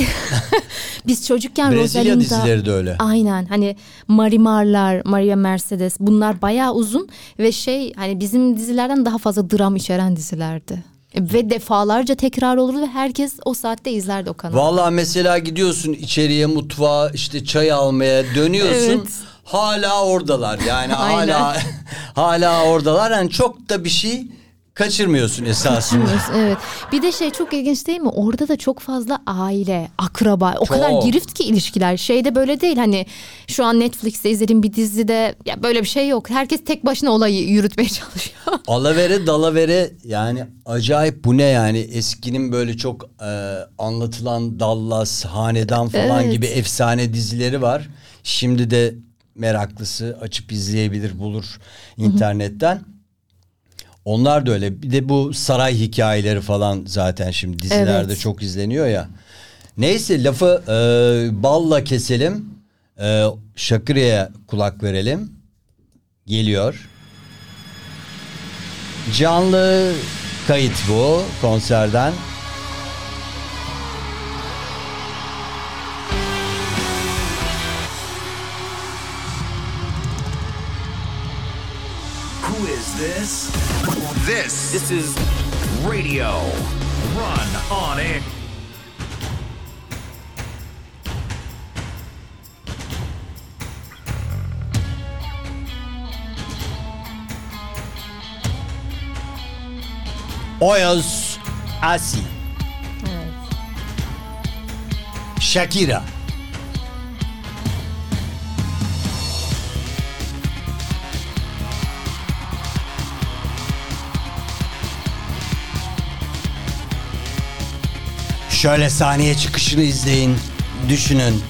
Biz çocukken Brezilya Rosalinda. dizileri de öyle. Aynen hani Marimarlar, Maria Mercedes bunlar bayağı uzun ve şey hani bizim dizilerden daha fazla dram içeren dizilerdi. Ve defalarca tekrar olurdu ve herkes o saatte izlerdi o kanalı. Vallahi mesela gidiyorsun içeriye mutfağa işte çay almaya dönüyorsun. Evet. Hala oradalar yani hala hala oradalar yani çok da bir şey kaçırmıyorsun esasında. evet. Bir de şey çok ilginç değil mi? Orada da çok fazla aile, akraba, o kadar Çok. girift ki ilişkiler. Şeyde böyle değil hani şu an Netflix'te izlediğim bir dizide ya böyle bir şey yok. Herkes tek başına olayı yürütmeye çalışıyor. Alavere dalavere yani acayip bu ne yani eskinin böyle çok e, anlatılan Dallas, Hanedan falan Evet. gibi efsane dizileri var. Şimdi de meraklısı açıp izleyebilir bulur internetten. Onlar da öyle. Bir de bu saray hikayeleri falan zaten şimdi dizilerde Evet. çok izleniyor ya. Neyse lafı e, balla keselim. E, Shakira'ya kulak verelim. Geliyor. Canlı kayıt bu konserden. This? This. This is Radio Run on Air. Oyos Asi. Shakira. Şöyle sahneye çıkışını izleyin. Düşünün.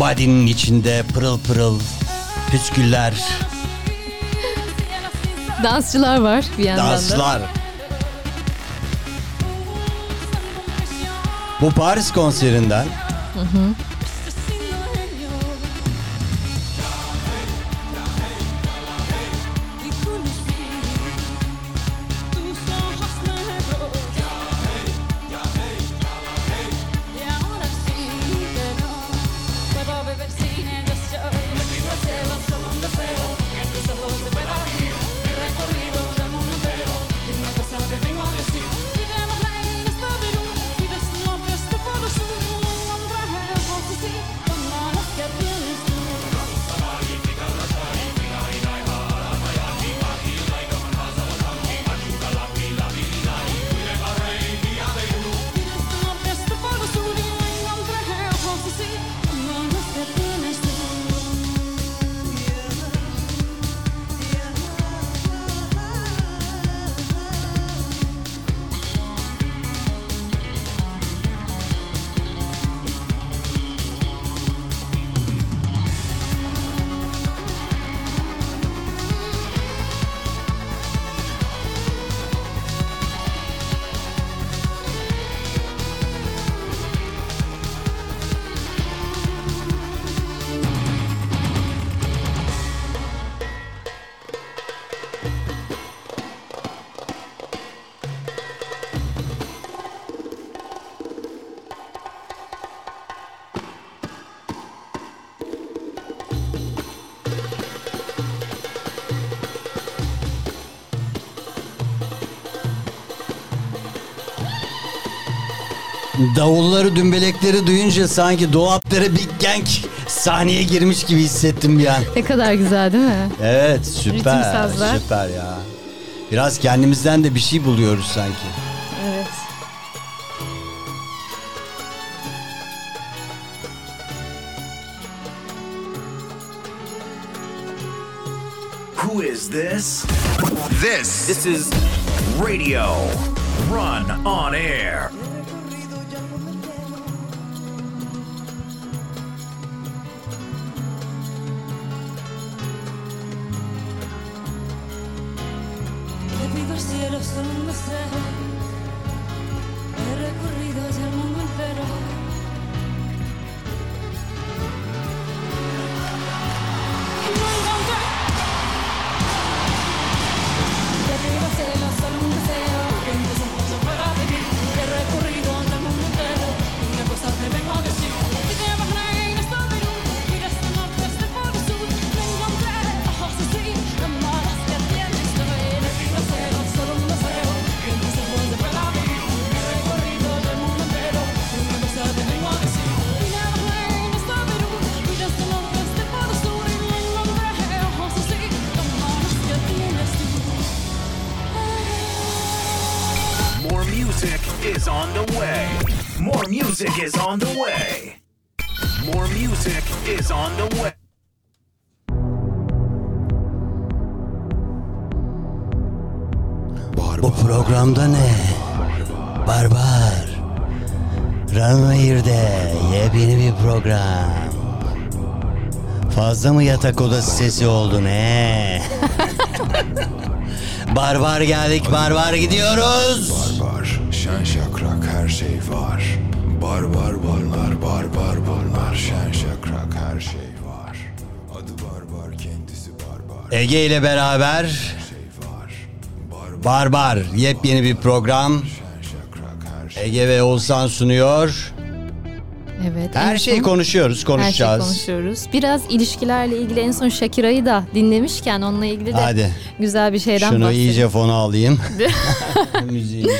Body'nin içinde pırıl pırıl püsküller, Dansçılar var bir yandan da. danslar. Bu Paris konserinden Davulları, dümbelekleri duyunca sanki Doğu Apdere Big Gang sahneye girmiş gibi hissettim bir an. Ne kadar güzel değil mi? Evet süper. Ritim sazlar. Süper ya. Biraz kendimizden de bir şey buluyoruz sanki. Evet. Who is this? This. This is Radio Run on Air. Yatak odası sesi oldu ne? barbar geldik, barbar gidiyoruz. Barbar şen şakrak her şey var Barbar barlar barbar barlar Şen şakrak her şey var Adı barbar kendisi barbar Ege ile beraber şey Barbar yepyeni bir program. Şey Ege ve Oğuzhan sunuyor. Evet. Her şeyi son- konuşuyoruz, Her konuşacağız. şeyi konuşuyoruz. Biraz ilişkilerle ilgili en son Shakira'yı da dinlemişken onunla ilgili de Hadi. güzel bir şeyden Şunu bahsedelim. iyice fona alayım. Müziğimizi.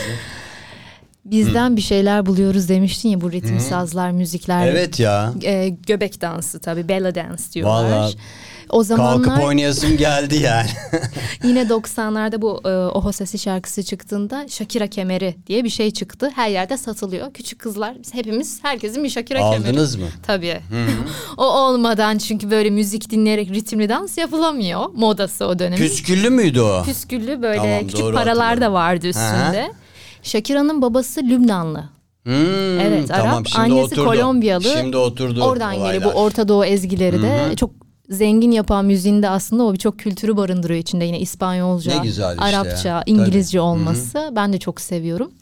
Bizden bir şeyler buluyoruz demiştin ya bu ritim sazlar, müzikler. Evet ya. e, göbek dansı tabii bella dance diyorlar. Vallahi o zamanlar Kalkıp oynayasım geldi yani. yine 90'larda bu e, Oho Sesi şarkısı çıktığında Shakira kemeri diye bir şey çıktı. Her yerde satılıyor. Küçük kızlar biz hepimiz herkesin bir Shakira kemeri. Aldınız mı? Tabii. o olmadan çünkü böyle müzik dinleyerek ritimli dans yapılamıyor. Modası o dönemin. Püsküllü müydü o? Püsküllü böyle Tamam, küçük paralar hatırladım. da vardı üstünde. Shakira'nın babası Lübnanlı. Hmm, Evet tamam, Arap. şimdi Annesi oturdu. Kolombiyalı. Şimdi oturdu Oradan geliyor bu. Orta Doğu ezgileri de çok zengin yapan müziğinde aslında o birçok kültürü barındırıyor içinde yine İspanyolca, Ne güzel işte Arapça, ya. İngilizce olması ben de çok seviyorum.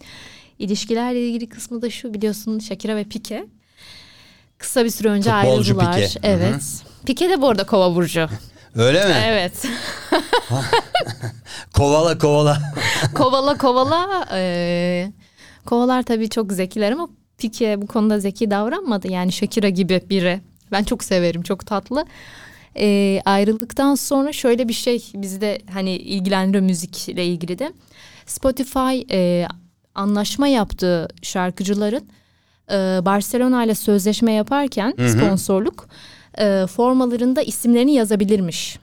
İlişkilerle ilgili kısmı da şu biliyorsun Shakira ve Pique kısa bir süre önce Futbolcu ayrıldılar. Pique. Evet. Pique de bu arada kova burcu. Öyle mi? evet. Kovala kovala. kovala kovala. eee, kovalar tabii çok zekiler ama Pique bu konuda zeki davranmadı. Yani Shakira gibi biri. Ben çok severim. Çok tatlı. Eee, ayrıldıktan sonra şöyle bir şey bizi de hani ilgilendiriyor müzikle ilgili de. Spotify eee, anlaşma yaptığı şarkıcıların eee, Barcelona ile sözleşme yaparken sponsorluk eee, formalarında isimlerini yazabilirmiş.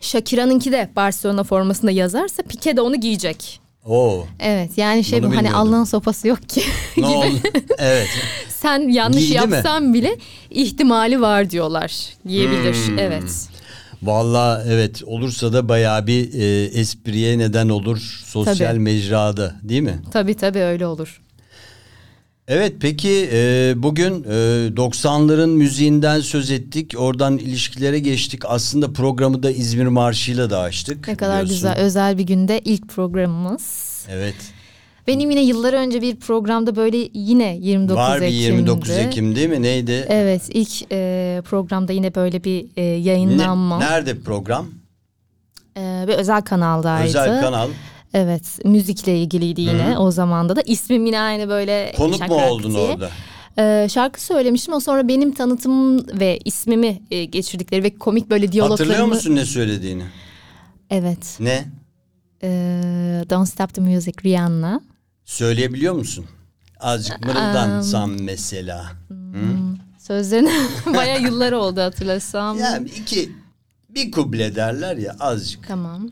Shakira'nınki de Barcelona formasında yazarsa Pique de onu giyecek. Oo. Evet yani şey Bunu bu hani. Allah'ın sopası yok ki Ne gibi. oldu? evet. Sen yanlış Giydi mi? yapsan bile ihtimali var diyorlar. Giyebilir. Hmm. Evet. Vallahi evet olursa da bayağı bir e, espriye neden olur sosyal Tabii. mecrada değil mi? Tabii tabii öyle olur. Evet peki e, bugün e, 90'ların müziğinden söz ettik. Oradan ilişkilere geçtik. Aslında programı da İzmir Marşı'yla da açtık. Ne kadar biliyorsun. güzel özel bir günde ilk programımız. Evet. Benim yine yıllar önce bir programda böyle yine 29 Var bir Ekim'de. 29 Ekim değil mi? Neydi? Evet ilk e, programda yine böyle bir e, Ne- yayınlanma. nerede program? E, bir özel kanaldaydı. Özel kanal. Evet müzikle ilgiliydi yine o zamanda da. İsmim yine aynı böyle Konuk mu oldun diye. orada? Ee, şarkı söylemiştim o sonra benim tanıtımım ve ismimi e, geçirdikleri ve komik böyle diyaloglarımı. Hatırlıyor musun ne söylediğini? Evet. Ne? Ee, Don't Stop the Music Rihanna. Söyleyebiliyor musun? Azıcık mırıldansam mesela. Sözlerini baya yıllar oldu hatırlasam. Yani iki bir kuble derler ya azıcık. Tamam.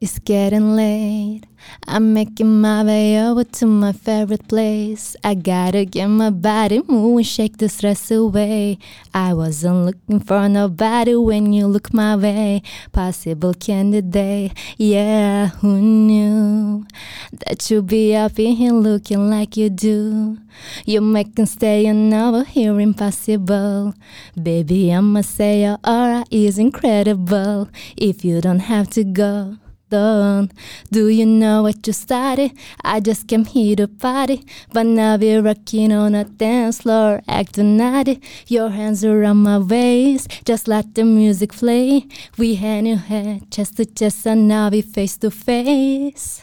It's getting late. I'm making my way over to my favorite place. I gotta get my body moving, shake the stress away. I wasn't looking for nobody when you look my way. Possible candidate, yeah, who knew that you'd be up in here looking like you do? You're making staying over here impossible. Baby, I'ma say your aura is incredible. If you don't have to go done. Do you know what you started? I just came here to party, but now we're rocking on a dance floor, acting naughty. Your hands around my waist, just let the music play. We hand in hand, chest to chest, and now we face to face.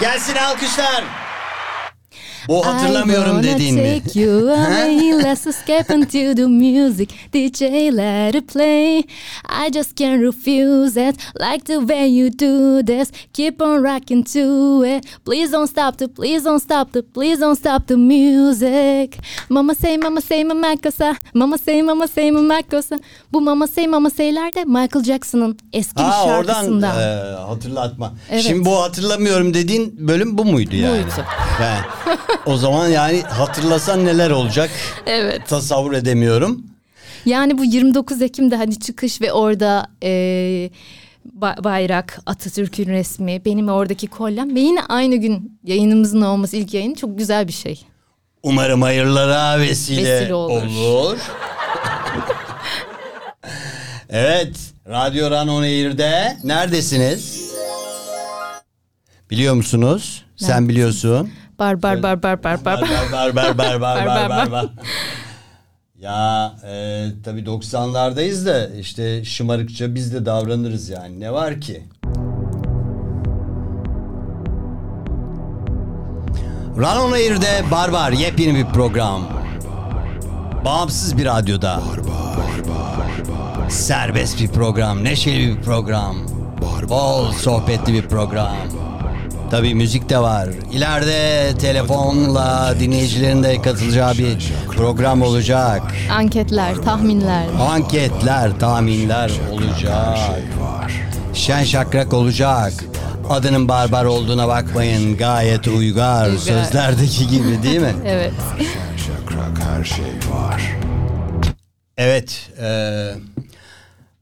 Gelsin alkışlar. Bu hatırlamıyorum dediğin mi? take you away, let's escape into the music. DJ let it play. I just can't refuse it. Like the way you do this. Keep on rocking to it. Please don't stop the, please don't stop the, please don't stop the music. Mama say, mama say, mama kosa. Mama say, mama say, mama kosa. Bu mama say, mama say'ler de Michael Jackson'ın eski bir Ha oradan şarkısından. e, hatırlatma. Evet. Şimdi bu hatırlamıyorum dediğin bölüm bu muydu yani? Buydu. He. o zaman yani hatırlasan neler olacak Evet. tasavvur edemiyorum. Yani bu 29 Ekim'de hani çıkış ve orada e, ba- bayrak, Atatürk'ün resmi, benim oradaki kolyem ve yine aynı gün yayınımızın olması ilk yayın çok güzel bir şey. Umarım hayırlara vesile, Vesile olur. olur. evet, Radyo Run On Air'de neredesiniz? Biliyor musunuz? Sen biliyorsun. Bar bar bar bar bar bar. Bar bar bar bar bar bar bar Bar. Ya e, tabii 90'lardayız da işte şımarıkça biz de davranırız yani. Ne var ki? Run On Air'de Barbar yepyeni bir program. Bağımsız bir radyoda. Serbest bir program, neşeli bir program. Bol sohbetli bir program. Tabii müzik de var. İleride telefonla dinleyicilerin de katılacağı bir program olacak. Anketler, tahminler. Anketler, tahminler olacak. Şen şakrak olacak. Adının barbar olduğuna bakmayın. Gayet uygar. Sözlerdeki gibi değil mi? Evet. Şakrak her şey var. Evet. eee,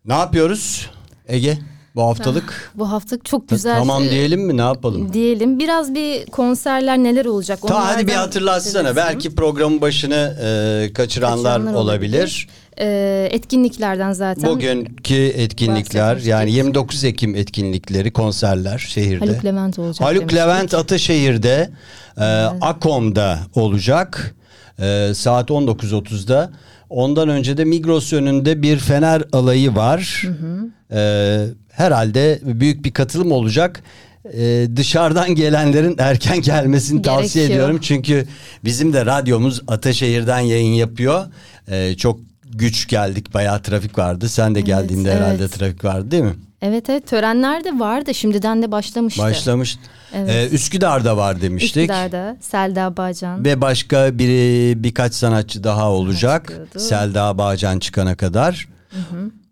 ne yapıyoruz Ege? Bu haftalık. Bu hafta çok güzel. Tamam e, diyelim mi? Ne yapalım? Diyelim. Biraz bir konserler neler olacak? Ta hadi bir hatırlatsana. Belki programın başını eee, kaçıranlar, Kaçıranlar olabilir. E, etkinliklerden zaten. Bugünkü etkinlikler yani 29 Ekim etkinlikleri, konserler şehirde. Haluk Levent olacak Haluk demiştik. Levent Ataşehir'de e, Akom'da olacak e, saat 19.30'da. Ondan önce de Migros önünde bir Fener alayı var. E, herhalde büyük bir katılım olacak. E, dışarıdan gelenlerin erken gelmesini tavsiye Gerekiyor. ediyorum. Çünkü bizim de radyomuz Ataşehir'den yayın yapıyor. E, çok güç geldik. Bayağı trafik vardı. Sen de geldiğinde herhalde evet. trafik vardı değil mi? Evet evet törenler de vardı şimdiden de başlamıştı. Başlamış. Evet. Ee, Üsküdar'da var demiştik. Üsküdar'da Selda Bağcan. Ve başka biri birkaç sanatçı daha olacak. Selda Bağcan çıkana kadar.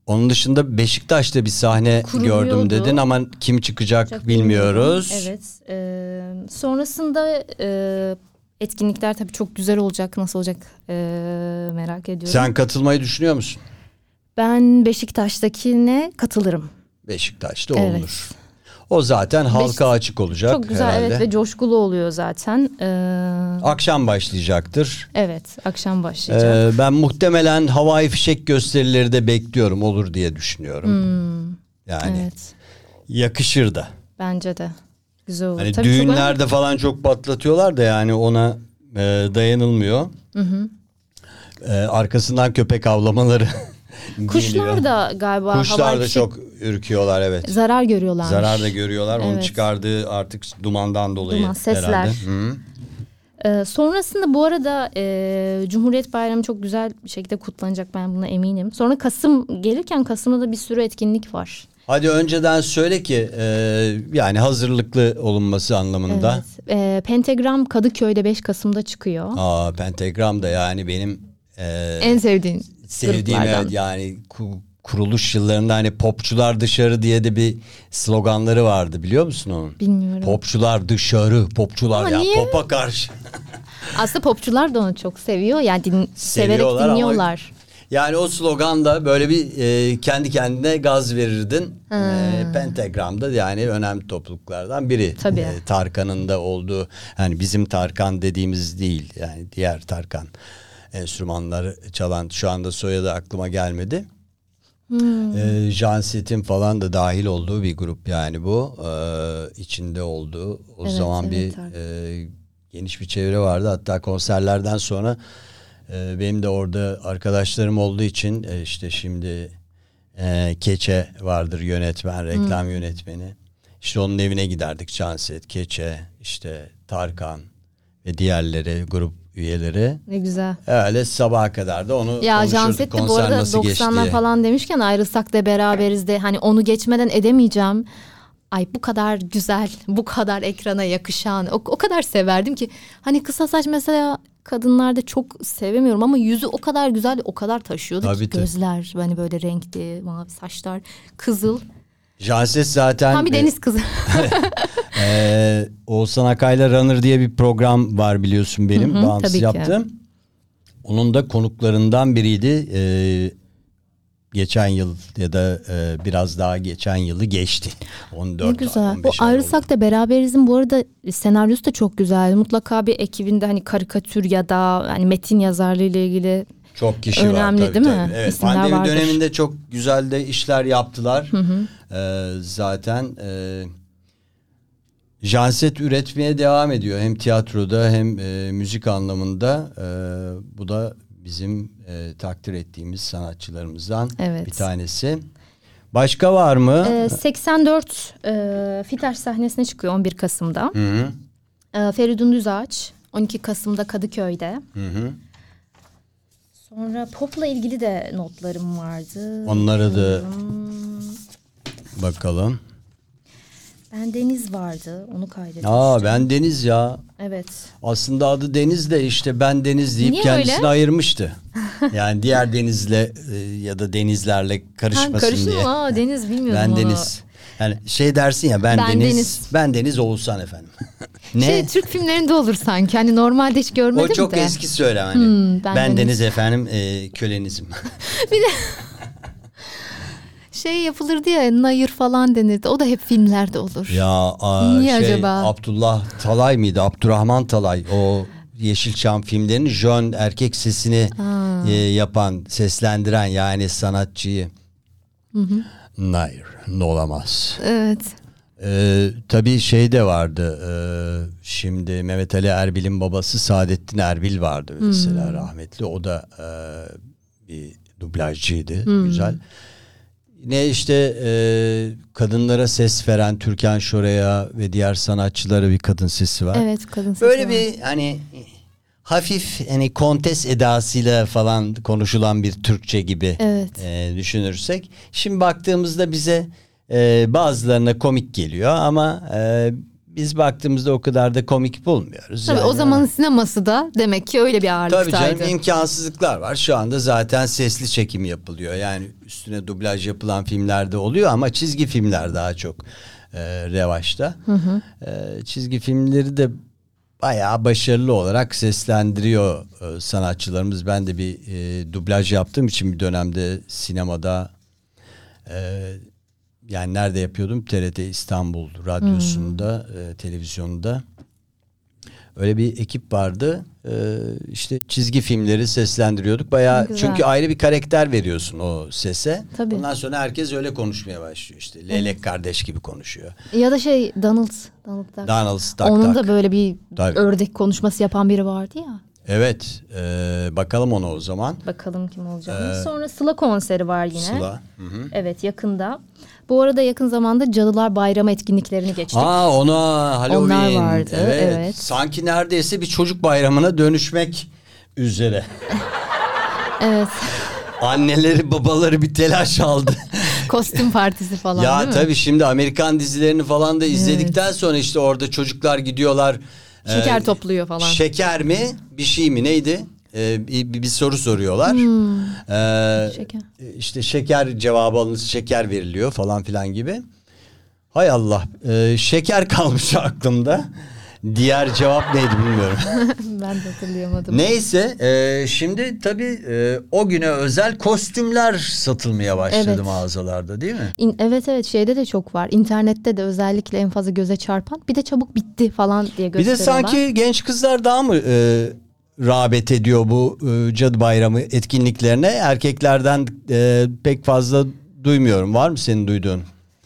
Onun dışında Beşiktaş'ta bir sahne gördüm dedin ama kim çıkacak Çok bilmiyoruz. Evet. e, sonrasında e, etkinlikler tabii çok güzel olacak. Nasıl olacak e, merak ediyorum. Sen katılmayı düşünüyor musun? Ben Beşiktaş'takine katılırım. Beşiktaş'ta Evet. olur. O zaten halka açık olacak çok güzel herhalde. evet ve coşkulu oluyor zaten. E, Akşam başlayacaktır. evet akşam başlayacak. Ee, ben muhtemelen havai fişek gösterileri de bekliyorum olur diye düşünüyorum. Yani Hmm. evet yakışır da. bence de. Güzel olur. Hani Tabii çok düğünlerde falan çok patlatıyorlar da yani ona e, dayanılmıyor. E, arkasından köpek avlamaları Kuşlar da galiba Kuşlar da çok ürküyorlar evet. zarar görüyorlarmış. Zarar da görüyorlar. Evet. çıkardığı artık dumandan dolayı Duman, sesler. herhalde. Hı. Ee, sonrasında bu arada e, Cumhuriyet Bayramı çok güzel bir şekilde kutlanacak ben buna eminim. Sonra Kasım gelirken Kasım'da da bir sürü etkinlik var. Hadi önceden söyle ki e, yani hazırlıklı olunması anlamında. Evet. Ee, Pentagram Kadıköy'de 5 Kasım'da çıkıyor. Aa Pentagram da yani benim e, En sevdiğin sevdiğim evet, yani ku- kuruluş yıllarında hani popçular dışarı diye de bir sloganları vardı biliyor musun onun? Bilmiyorum. Popçular dışarı, popçular Ama ya niye? popa karşı. Aslında popçular da onu çok seviyor. Yani din, severek Seviyorlar ama- dinliyorlar. Yani o slogan da böyle bir e, kendi kendine gaz verirdin. E, Pentagram'da yani önemli topluluklardan biri. Tabii. E, Tarkan'ın da olduğu hani bizim Tarkan dediğimiz değil yani diğer Tarkan enstrümanları çalan şu anda soyadı aklıma gelmedi. E, Janset'in falan da dahil olduğu bir grup yani bu. E, içinde olduğu o Evet, zaman evet, bir e, geniş bir çevre vardı. Hatta konserlerden sonra e, benim de orada arkadaşlarım olduğu için e, işte şimdi e, Keçe vardır yönetmen, reklam yönetmeni. İşte onun evine giderdik Canset, Keçe, işte Tarkan ve diğerleri grup üyeleri. Ne güzel. Öyle sabaha kadar da onu Ya konuşurduk. Janset de bu arada nasıl geçti 90'lar diye. falan demişken ayrılsak da beraberiz de hani onu geçmeden edemeyeceğim. Ay bu kadar güzel, bu kadar ekrana yakışan, o, o kadar severdim ki. Hani kısa saç mesela kadınlarda çok sevemiyorum ama yüzü o kadar güzel, o kadar taşıyordu Tabii, ki tabii. gözler hani böyle renkli, mavi saçlar, kızıl. Janset zaten Tam bir e, deniz kızı. Ee, Oğuzhan Akay'la Runner diye bir program var biliyorsun benim Hı hı, bağımsız tabii ki. yaptığım. Onun da konuklarından biriydi. Ee, geçen yıl ya da e, biraz daha geçen yılı geçti. 14 ne güzel. Bu 15 ay ayrılsak da beraberizin bu arada senaryosu da çok güzel. Mutlaka bir ekibinde hani karikatür ya da hani metin yazarlığı ile ilgili Çok kişi Önemli var tabii, değil mi? tabii. Evet, İsimler pandemi vardır. döneminde çok güzel de işler yaptılar. Ee, zaten e, Janset üretmeye devam ediyor. Hem tiyatroda hem e, müzik anlamında. E, bu da bizim e, takdir ettiğimiz sanatçılarımızdan Evet. bir tanesi. Başka var mı? Ee, 84 e, Fitaş sahnesine çıkıyor 11 Kasım'da. Hı hı. Ee, Feridun Düzağaç 12 Kasım'da Kadıköy'de. Hı hı. Sonra popla ilgili de notlarım vardı. Onlara da bakalım. Ben Deniz vardı onu kaydetmiştim. Aa ben Deniz ya. Evet. Aslında adı Deniz de işte ben Deniz deyip Niye kendisini öyle? ayırmıştı. Yani diğer denizle e, ya da denizlerle Ha, karışmasın karıştı diye. mı? Aa, Deniz bilmiyordum Ben onu. Deniz. Yani şey dersin ya ben, Ben Deniz, Deniz. ben Deniz Oğuzhan efendim. ne? Şey, Türk filmlerinde olur sanki. Hani normalde hiç görmedim o çok de. eski söylem hani. Hmm, ben ben, Deniz. Deniz. efendim e, kölenizim. Şey yapılırdı ya Nayır falan denirdi. O da hep filmlerde olur. ya aa, Niye şey, acaba? Abdullah Talay mıydı? Abdurrahman Talay o Yeşilçam filmlerinin jön erkek sesini e, yapan, seslendiren yani sanatçıyı. Hayır, ne olamaz. Evet. Ee, tabii şey de vardı. ee, şimdi Mehmet Ali Erbil'in babası Saadettin Erbil vardı mesela rahmetli. O da ee, bir dublajcıydı. Güzel. Yine işte ee, kadınlara ses veren Türkan Şoray'a ve diğer sanatçılara bir kadın sesi var. Evet kadın sesi Böyle var. bir hani hafif hani kontes edasıyla falan konuşulan bir Türkçe gibi Evet. e, düşünürsek. Şimdi baktığımızda bize e, bazılarına komik geliyor ama e, biz baktığımızda o kadar da komik bulmuyoruz. Tabii Yani- o zamanın sineması da demek ki öyle bir Tabii ağırlıktaydı. canım imkansızlıklar var. Şu anda zaten sesli çekim yapılıyor. Yani üstüne dublaj yapılan filmlerde oluyor ama çizgi filmler daha çok e, revaçta. E, çizgi filmleri de bayağı başarılı olarak seslendiriyor e, sanatçılarımız. Ben de bir e, dublaj yaptığım için bir dönemde sinemada e, yani nerede yapıyordum? TRT İstanbul radyosunda, e, televizyonda. Öyle bir ekip vardı. Ee, işte çizgi filmleri seslendiriyorduk. Bayağı Güzel. çünkü ayrı bir karakter veriyorsun o sese. Tabii. Ondan sonra herkes öyle konuşmaya başlıyor işte. Leylek kardeş gibi konuşuyor. Ya da şey Donald. Donald Duck. Donald tak Onun tak. da böyle bir Tabii. ördek konuşması yapan biri vardı ya. Evet. ee, bakalım ona o zaman. Bakalım kim olacak. Sonra Sıla konseri var yine. Ee, Sıla. Hı hı. Evet yakında. Bu arada yakın zamanda Cadılar Bayramı etkinliklerini geçtik. Aa ona Halloween. Onlar vardı, evet. Sanki neredeyse bir çocuk bayramına dönüşmek üzere. Evet. Anneleri babaları bir telaş aldı. Kostüm partisi falan ya değil mi? tabii şimdi Amerikan dizilerini falan da izledikten sonra işte orada çocuklar gidiyorlar. Şeker e, topluyor falan. Şeker mi bir şey mi neydi? E, bir, bir soru soruyorlar. Hmm. E, Şeker. işte şeker cevabı alınız şeker veriliyor falan filan gibi. Hay Allah e, şeker kalmış aklımda. Diğer cevap neydi bilmiyorum. ben de hatırlayamadım. Neyse e, şimdi tabii e, o güne özel kostümler satılmaya başladı Evet. mağazalarda değil mi? İn- evet evet şeyde de çok var. İnternette de özellikle en fazla göze çarpan. Bir de çabuk bitti falan diye Bir de gösteriyorlar. sanki genç kızlar daha mı e, rağbet ediyor bu e, cadı bayramı etkinliklerine? Erkeklerden e, pek fazla duymuyorum. Var mı senin duyduğun?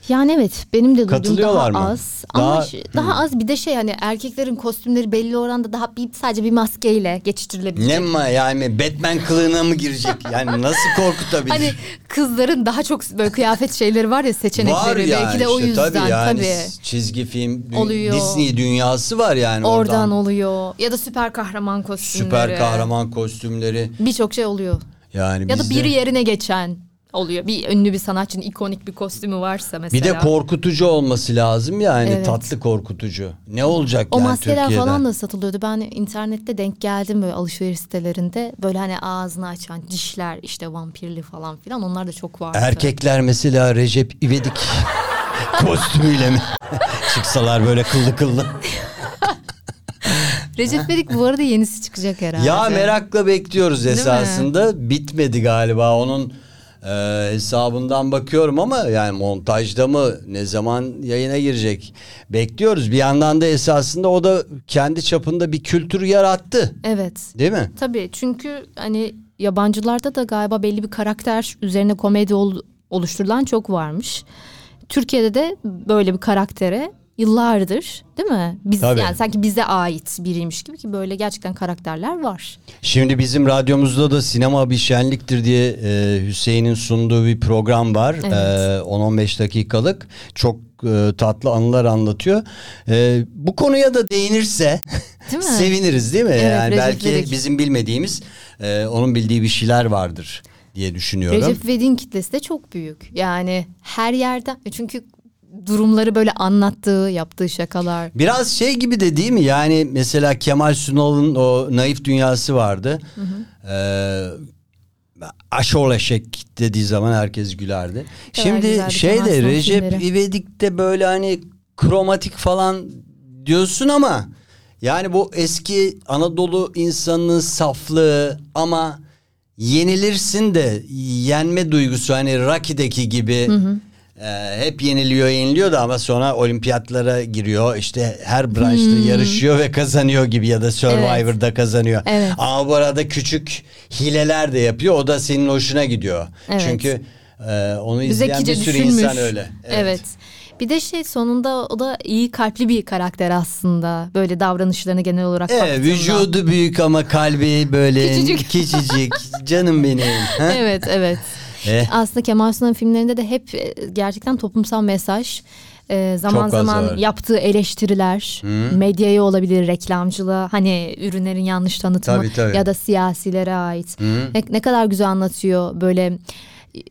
Yani evet benim de duyduğum daha mı? az. Ama Daha- ş- daha az bir de şey hani erkeklerin kostümleri belli oranda daha bir sadece bir maskeyle geçiştirilebilecek. Ne mi yani Batman kılığına mı girecek? Yani nasıl korkutabilir? Hani kızların daha çok böyle kıyafet şeyleri var ya seçenekleri var yani belki de o işte, yüzden tabii. Yani tabii. çizgi film Oluyor. Disney dünyası var yani Oradan, oradan. oluyor. Ya da süper kahraman kostümleri. Süper kahraman kostümleri. Birçok şey oluyor. Yani Ya da biri yerine geçen oluyor. Bir ünlü bir sanatçının ikonik bir kostümü varsa mesela. Bir de korkutucu olması lazım yani Evet. tatlı korkutucu. Ne olacak O yani maskeler Türkiye'de? falan da satılıyordu. Ben internette denk geldim böyle alışveriş sitelerinde. Böyle hani ağzını açan dişler işte vampirli falan filan onlar da çok vardı. Erkekler mesela Recep İvedik kostümüyle mi çıksalar böyle kıllı kıllı. Recep İvedik bu arada yenisi çıkacak herhalde. Ya merakla bekliyoruz esasında. Bitmedi galiba onun e, hesabından bakıyorum ama yani montajda mı ne zaman yayına girecek bekliyoruz. Bir yandan da esasında o da kendi çapında bir kültür yarattı. Evet. Değil mi? Tabii çünkü hani yabancılarda da galiba belli bir karakter üzerine komedi ol- oluşturulan çok varmış. Türkiye'de de böyle bir karaktere yıllardır değil mi? Biz Tabii. yani sanki bize ait biriymiş gibi ki böyle gerçekten karakterler var. Şimdi bizim radyomuzda da sinema bir şenliktir diye e, Hüseyin'in sunduğu bir program var. Evet. E, 10-15 dakikalık. Çok e, tatlı anılar anlatıyor. E, bu konuya da değinirse Değil seviniriz değil mi? Evet, yani belki İvedik. bizim bilmediğimiz e, onun bildiği bir şeyler vardır diye düşünüyorum. Recep İvedik'in kitlesi de çok büyük. Yani her yerden çünkü durumları böyle anlattığı, yaptığı şakalar. Biraz şey gibi de değil mi? Yani mesela Kemal Sunal'ın o naif dünyası vardı. Ee, aşol eşek dediği zaman herkes gülerdi. kadar Şimdi şeyde Sunal Recep filmleri. İvedik'te böyle hani kromatik falan diyorsun ama yani bu eski Anadolu insanının saflığı ama yenilirsin de yenme duygusu hani Rocky'deki gibi e, hep yeniliyor yeniliyor da ama sonra olimpiyatlara giriyor işte her branşta yarışıyor ve kazanıyor gibi ya da Survivor'da kazanıyor. Evet. Ama bu arada küçük hileler de yapıyor o da senin hoşuna gidiyor. Evet. Çünkü e, onu izleyen Zekice bir sürü düşünmüş. insan öyle. Evet. Bir de şey sonunda o da iyi kalpli bir karakter aslında. Böyle davranışlarını genel olarak Evet, baktığında. vücudu büyük ama kalbi böyle Küçücük. küçücük. Canım benim. Ha? Evet evet. Eh. Aslında Kemal Sunal'ın filmlerinde de hep e, gerçekten toplumsal mesaj. e, zaman zaman var. yaptığı eleştiriler, medyaya olabilir, reklamcılığa, hani ürünlerin yanlış tanıtımı Tabii, tabii. ya da siyasilere ait. Ne, ne kadar güzel anlatıyor böyle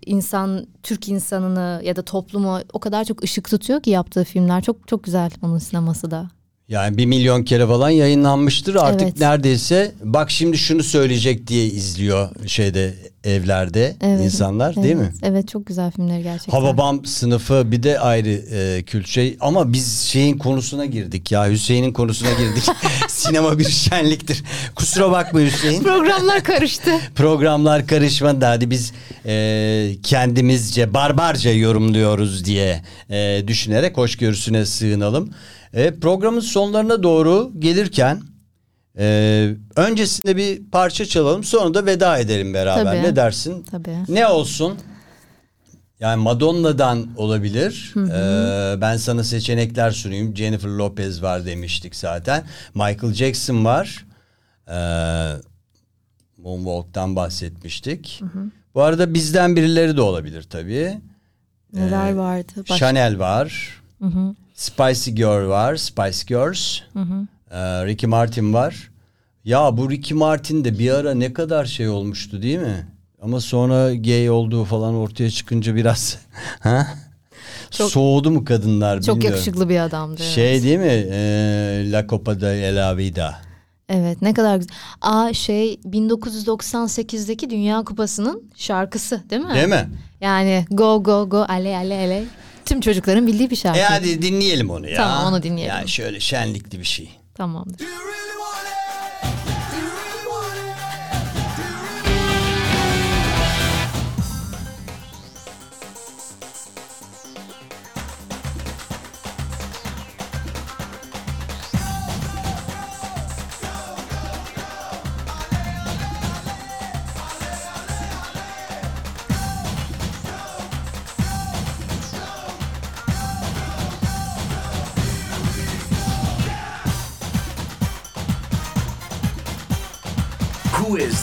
insan Türk insanını ya da toplumu o kadar çok ışık tutuyor ki yaptığı filmler çok çok güzel onun sineması da. Yani bir milyon kere falan yayınlanmıştır. Artık Evet. neredeyse bak şimdi şunu söyleyecek diye izliyor şeyde evlerde Evet, insanlar değil mi? Evet, Evet çok güzel filmler gerçekten. Hababam sınıfı bir de ayrı e, kült şey ama biz şeyin konusuna girdik ya Hüseyin'in konusuna girdik. Sinema bir şenliktir. Kusura bakma Hüseyin. Programlar karıştı. Programlar karışmadı hadi biz e, kendimizce barbarca yorumluyoruz diye e, düşünerek hoşgörüsüne sığınalım. E, programın sonlarına doğru gelirken e, öncesinde bir parça çalalım sonra da veda edelim beraber Tabii. ne dersin? Tabii. Ne olsun? Yani Madonna'dan olabilir. Ee, ben sana seçenekler sunayım. Jennifer Lopez var demiştik zaten. Michael Jackson var. Ee, Moonwalk'tan bahsetmiştik. Bu arada bizden birileri de olabilir tabii. Neler vardı? Baş- Chanel var. Spicy Girl var. Spice Girls. Hı hı. Ee, Ricky Martin var. Ya bu Ricky Martin de bir ara ne kadar şey olmuştu değil mi? Ama sonra gay olduğu falan ortaya çıkınca biraz ha? Çok, soğudu mu kadınlar çok bilmiyorum. Çok yakışıklı bir adamdı. Şey evet. değil mi? Ee, La Copa de la Vida. Evet ne kadar güzel. Aa şey 1998'deki Dünya Kupası'nın şarkısı değil mi? Değil mi? Yani go go go ale ale ale tüm çocukların bildiği bir şarkı. E hadi dinleyelim onu ya. Tamam onu dinleyelim. Yani şöyle şenlikli bir şey. Tamamdır.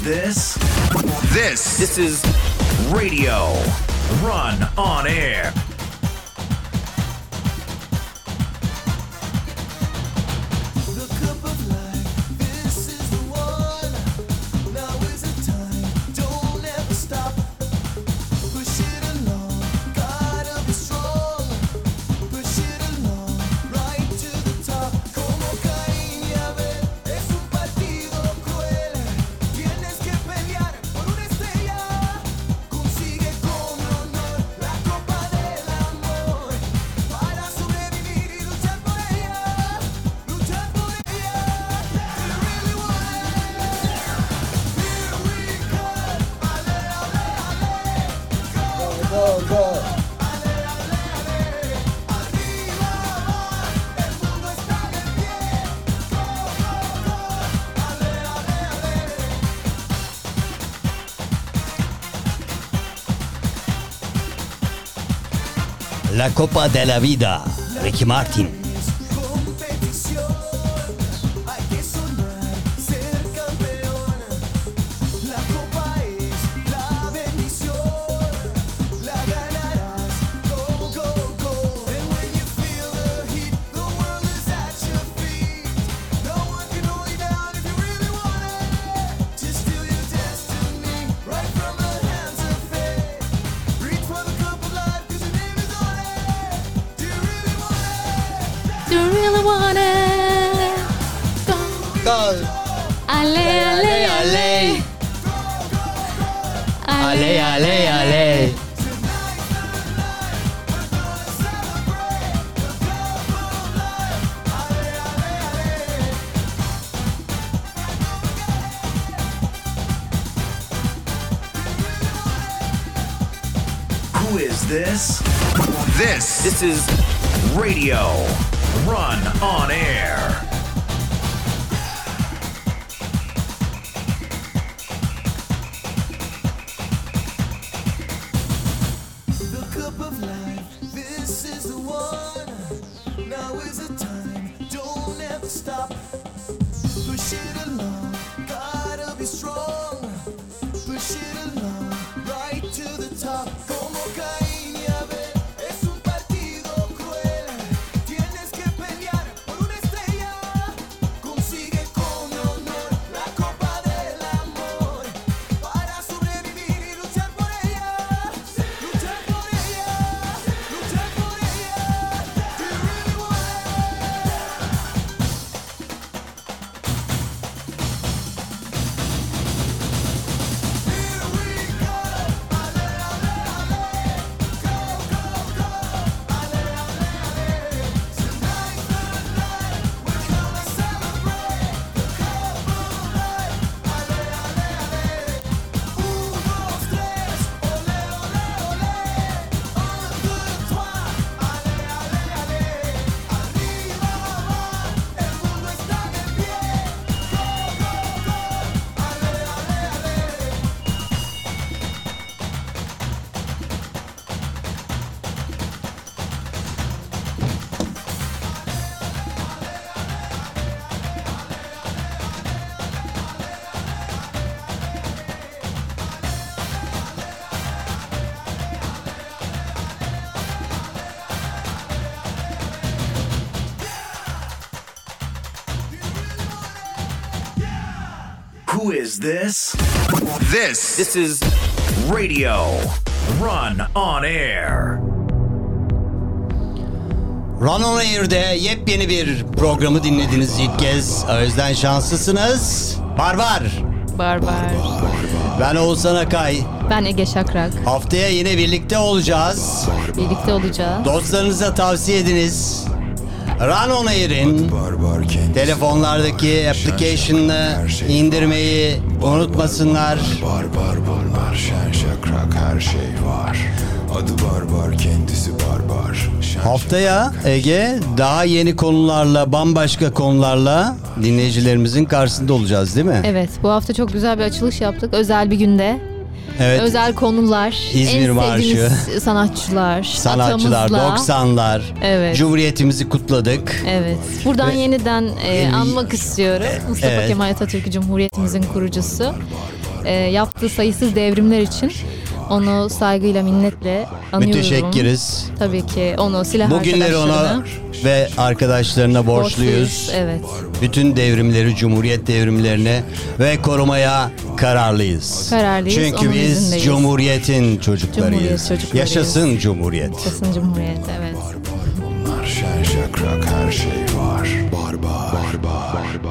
this? This. This is Radio Run on Air. la Copa de la Vida, Ricky Martin. love. this? This. This is Radio Run on Air. Run on Air'de yepyeni bir programı dinlediniz ilk kez. O yüzden şanslısınız. Barbar. Barbar. Ben Oğuzhan Akay. Ben Ege Şakrak. Haftaya yine birlikte olacağız. Birlikte olacağız. Dostlarınıza tavsiye ediniz. Run on Air'in telefonlardaki application'ını şey. indirmeyi unutmasınlar. Barbar bunlar şen şakrak her şey var Adı barbar kendisi barbar şen Haftaya Ege daha yeni konularla, bambaşka konularla dinleyicilerimizin karşısında olacağız değil mi? Evet bu hafta çok güzel bir açılış yaptık. Özel bir günde. Evet. Özel konular. İzmir en Marşı. sanatçılar. Sanatçılar, atamızla. 90'lar. Evet. Cumhuriyetimizi kutladık. Evet. Buradan yeniden e, anmak istiyorum. Mustafa Evet. Kemal Atatürk Cumhuriyetimizin kurucusu. E, yaptığı sayısız devrimler için onu saygıyla, minnetle anıyorum. Müteşekkiriz. Tabii ki onu silah Bugünleri ona arkadaşlarına ve arkadaşlarına borçluyuz. Evet. Bütün devrimleri, Cumhuriyet devrimlerini ve korumaya kararlıyız. Kararlıyız, Çünkü onun biz izindeyiz. Cumhuriyetin çocuklarıyız. Cumhuriyet çocuklarıyız. Yaşasın Cumhuriyet. Yaşasın Cumhuriyet evet. Bunlar şen şakrak her şey var Barbar Barbar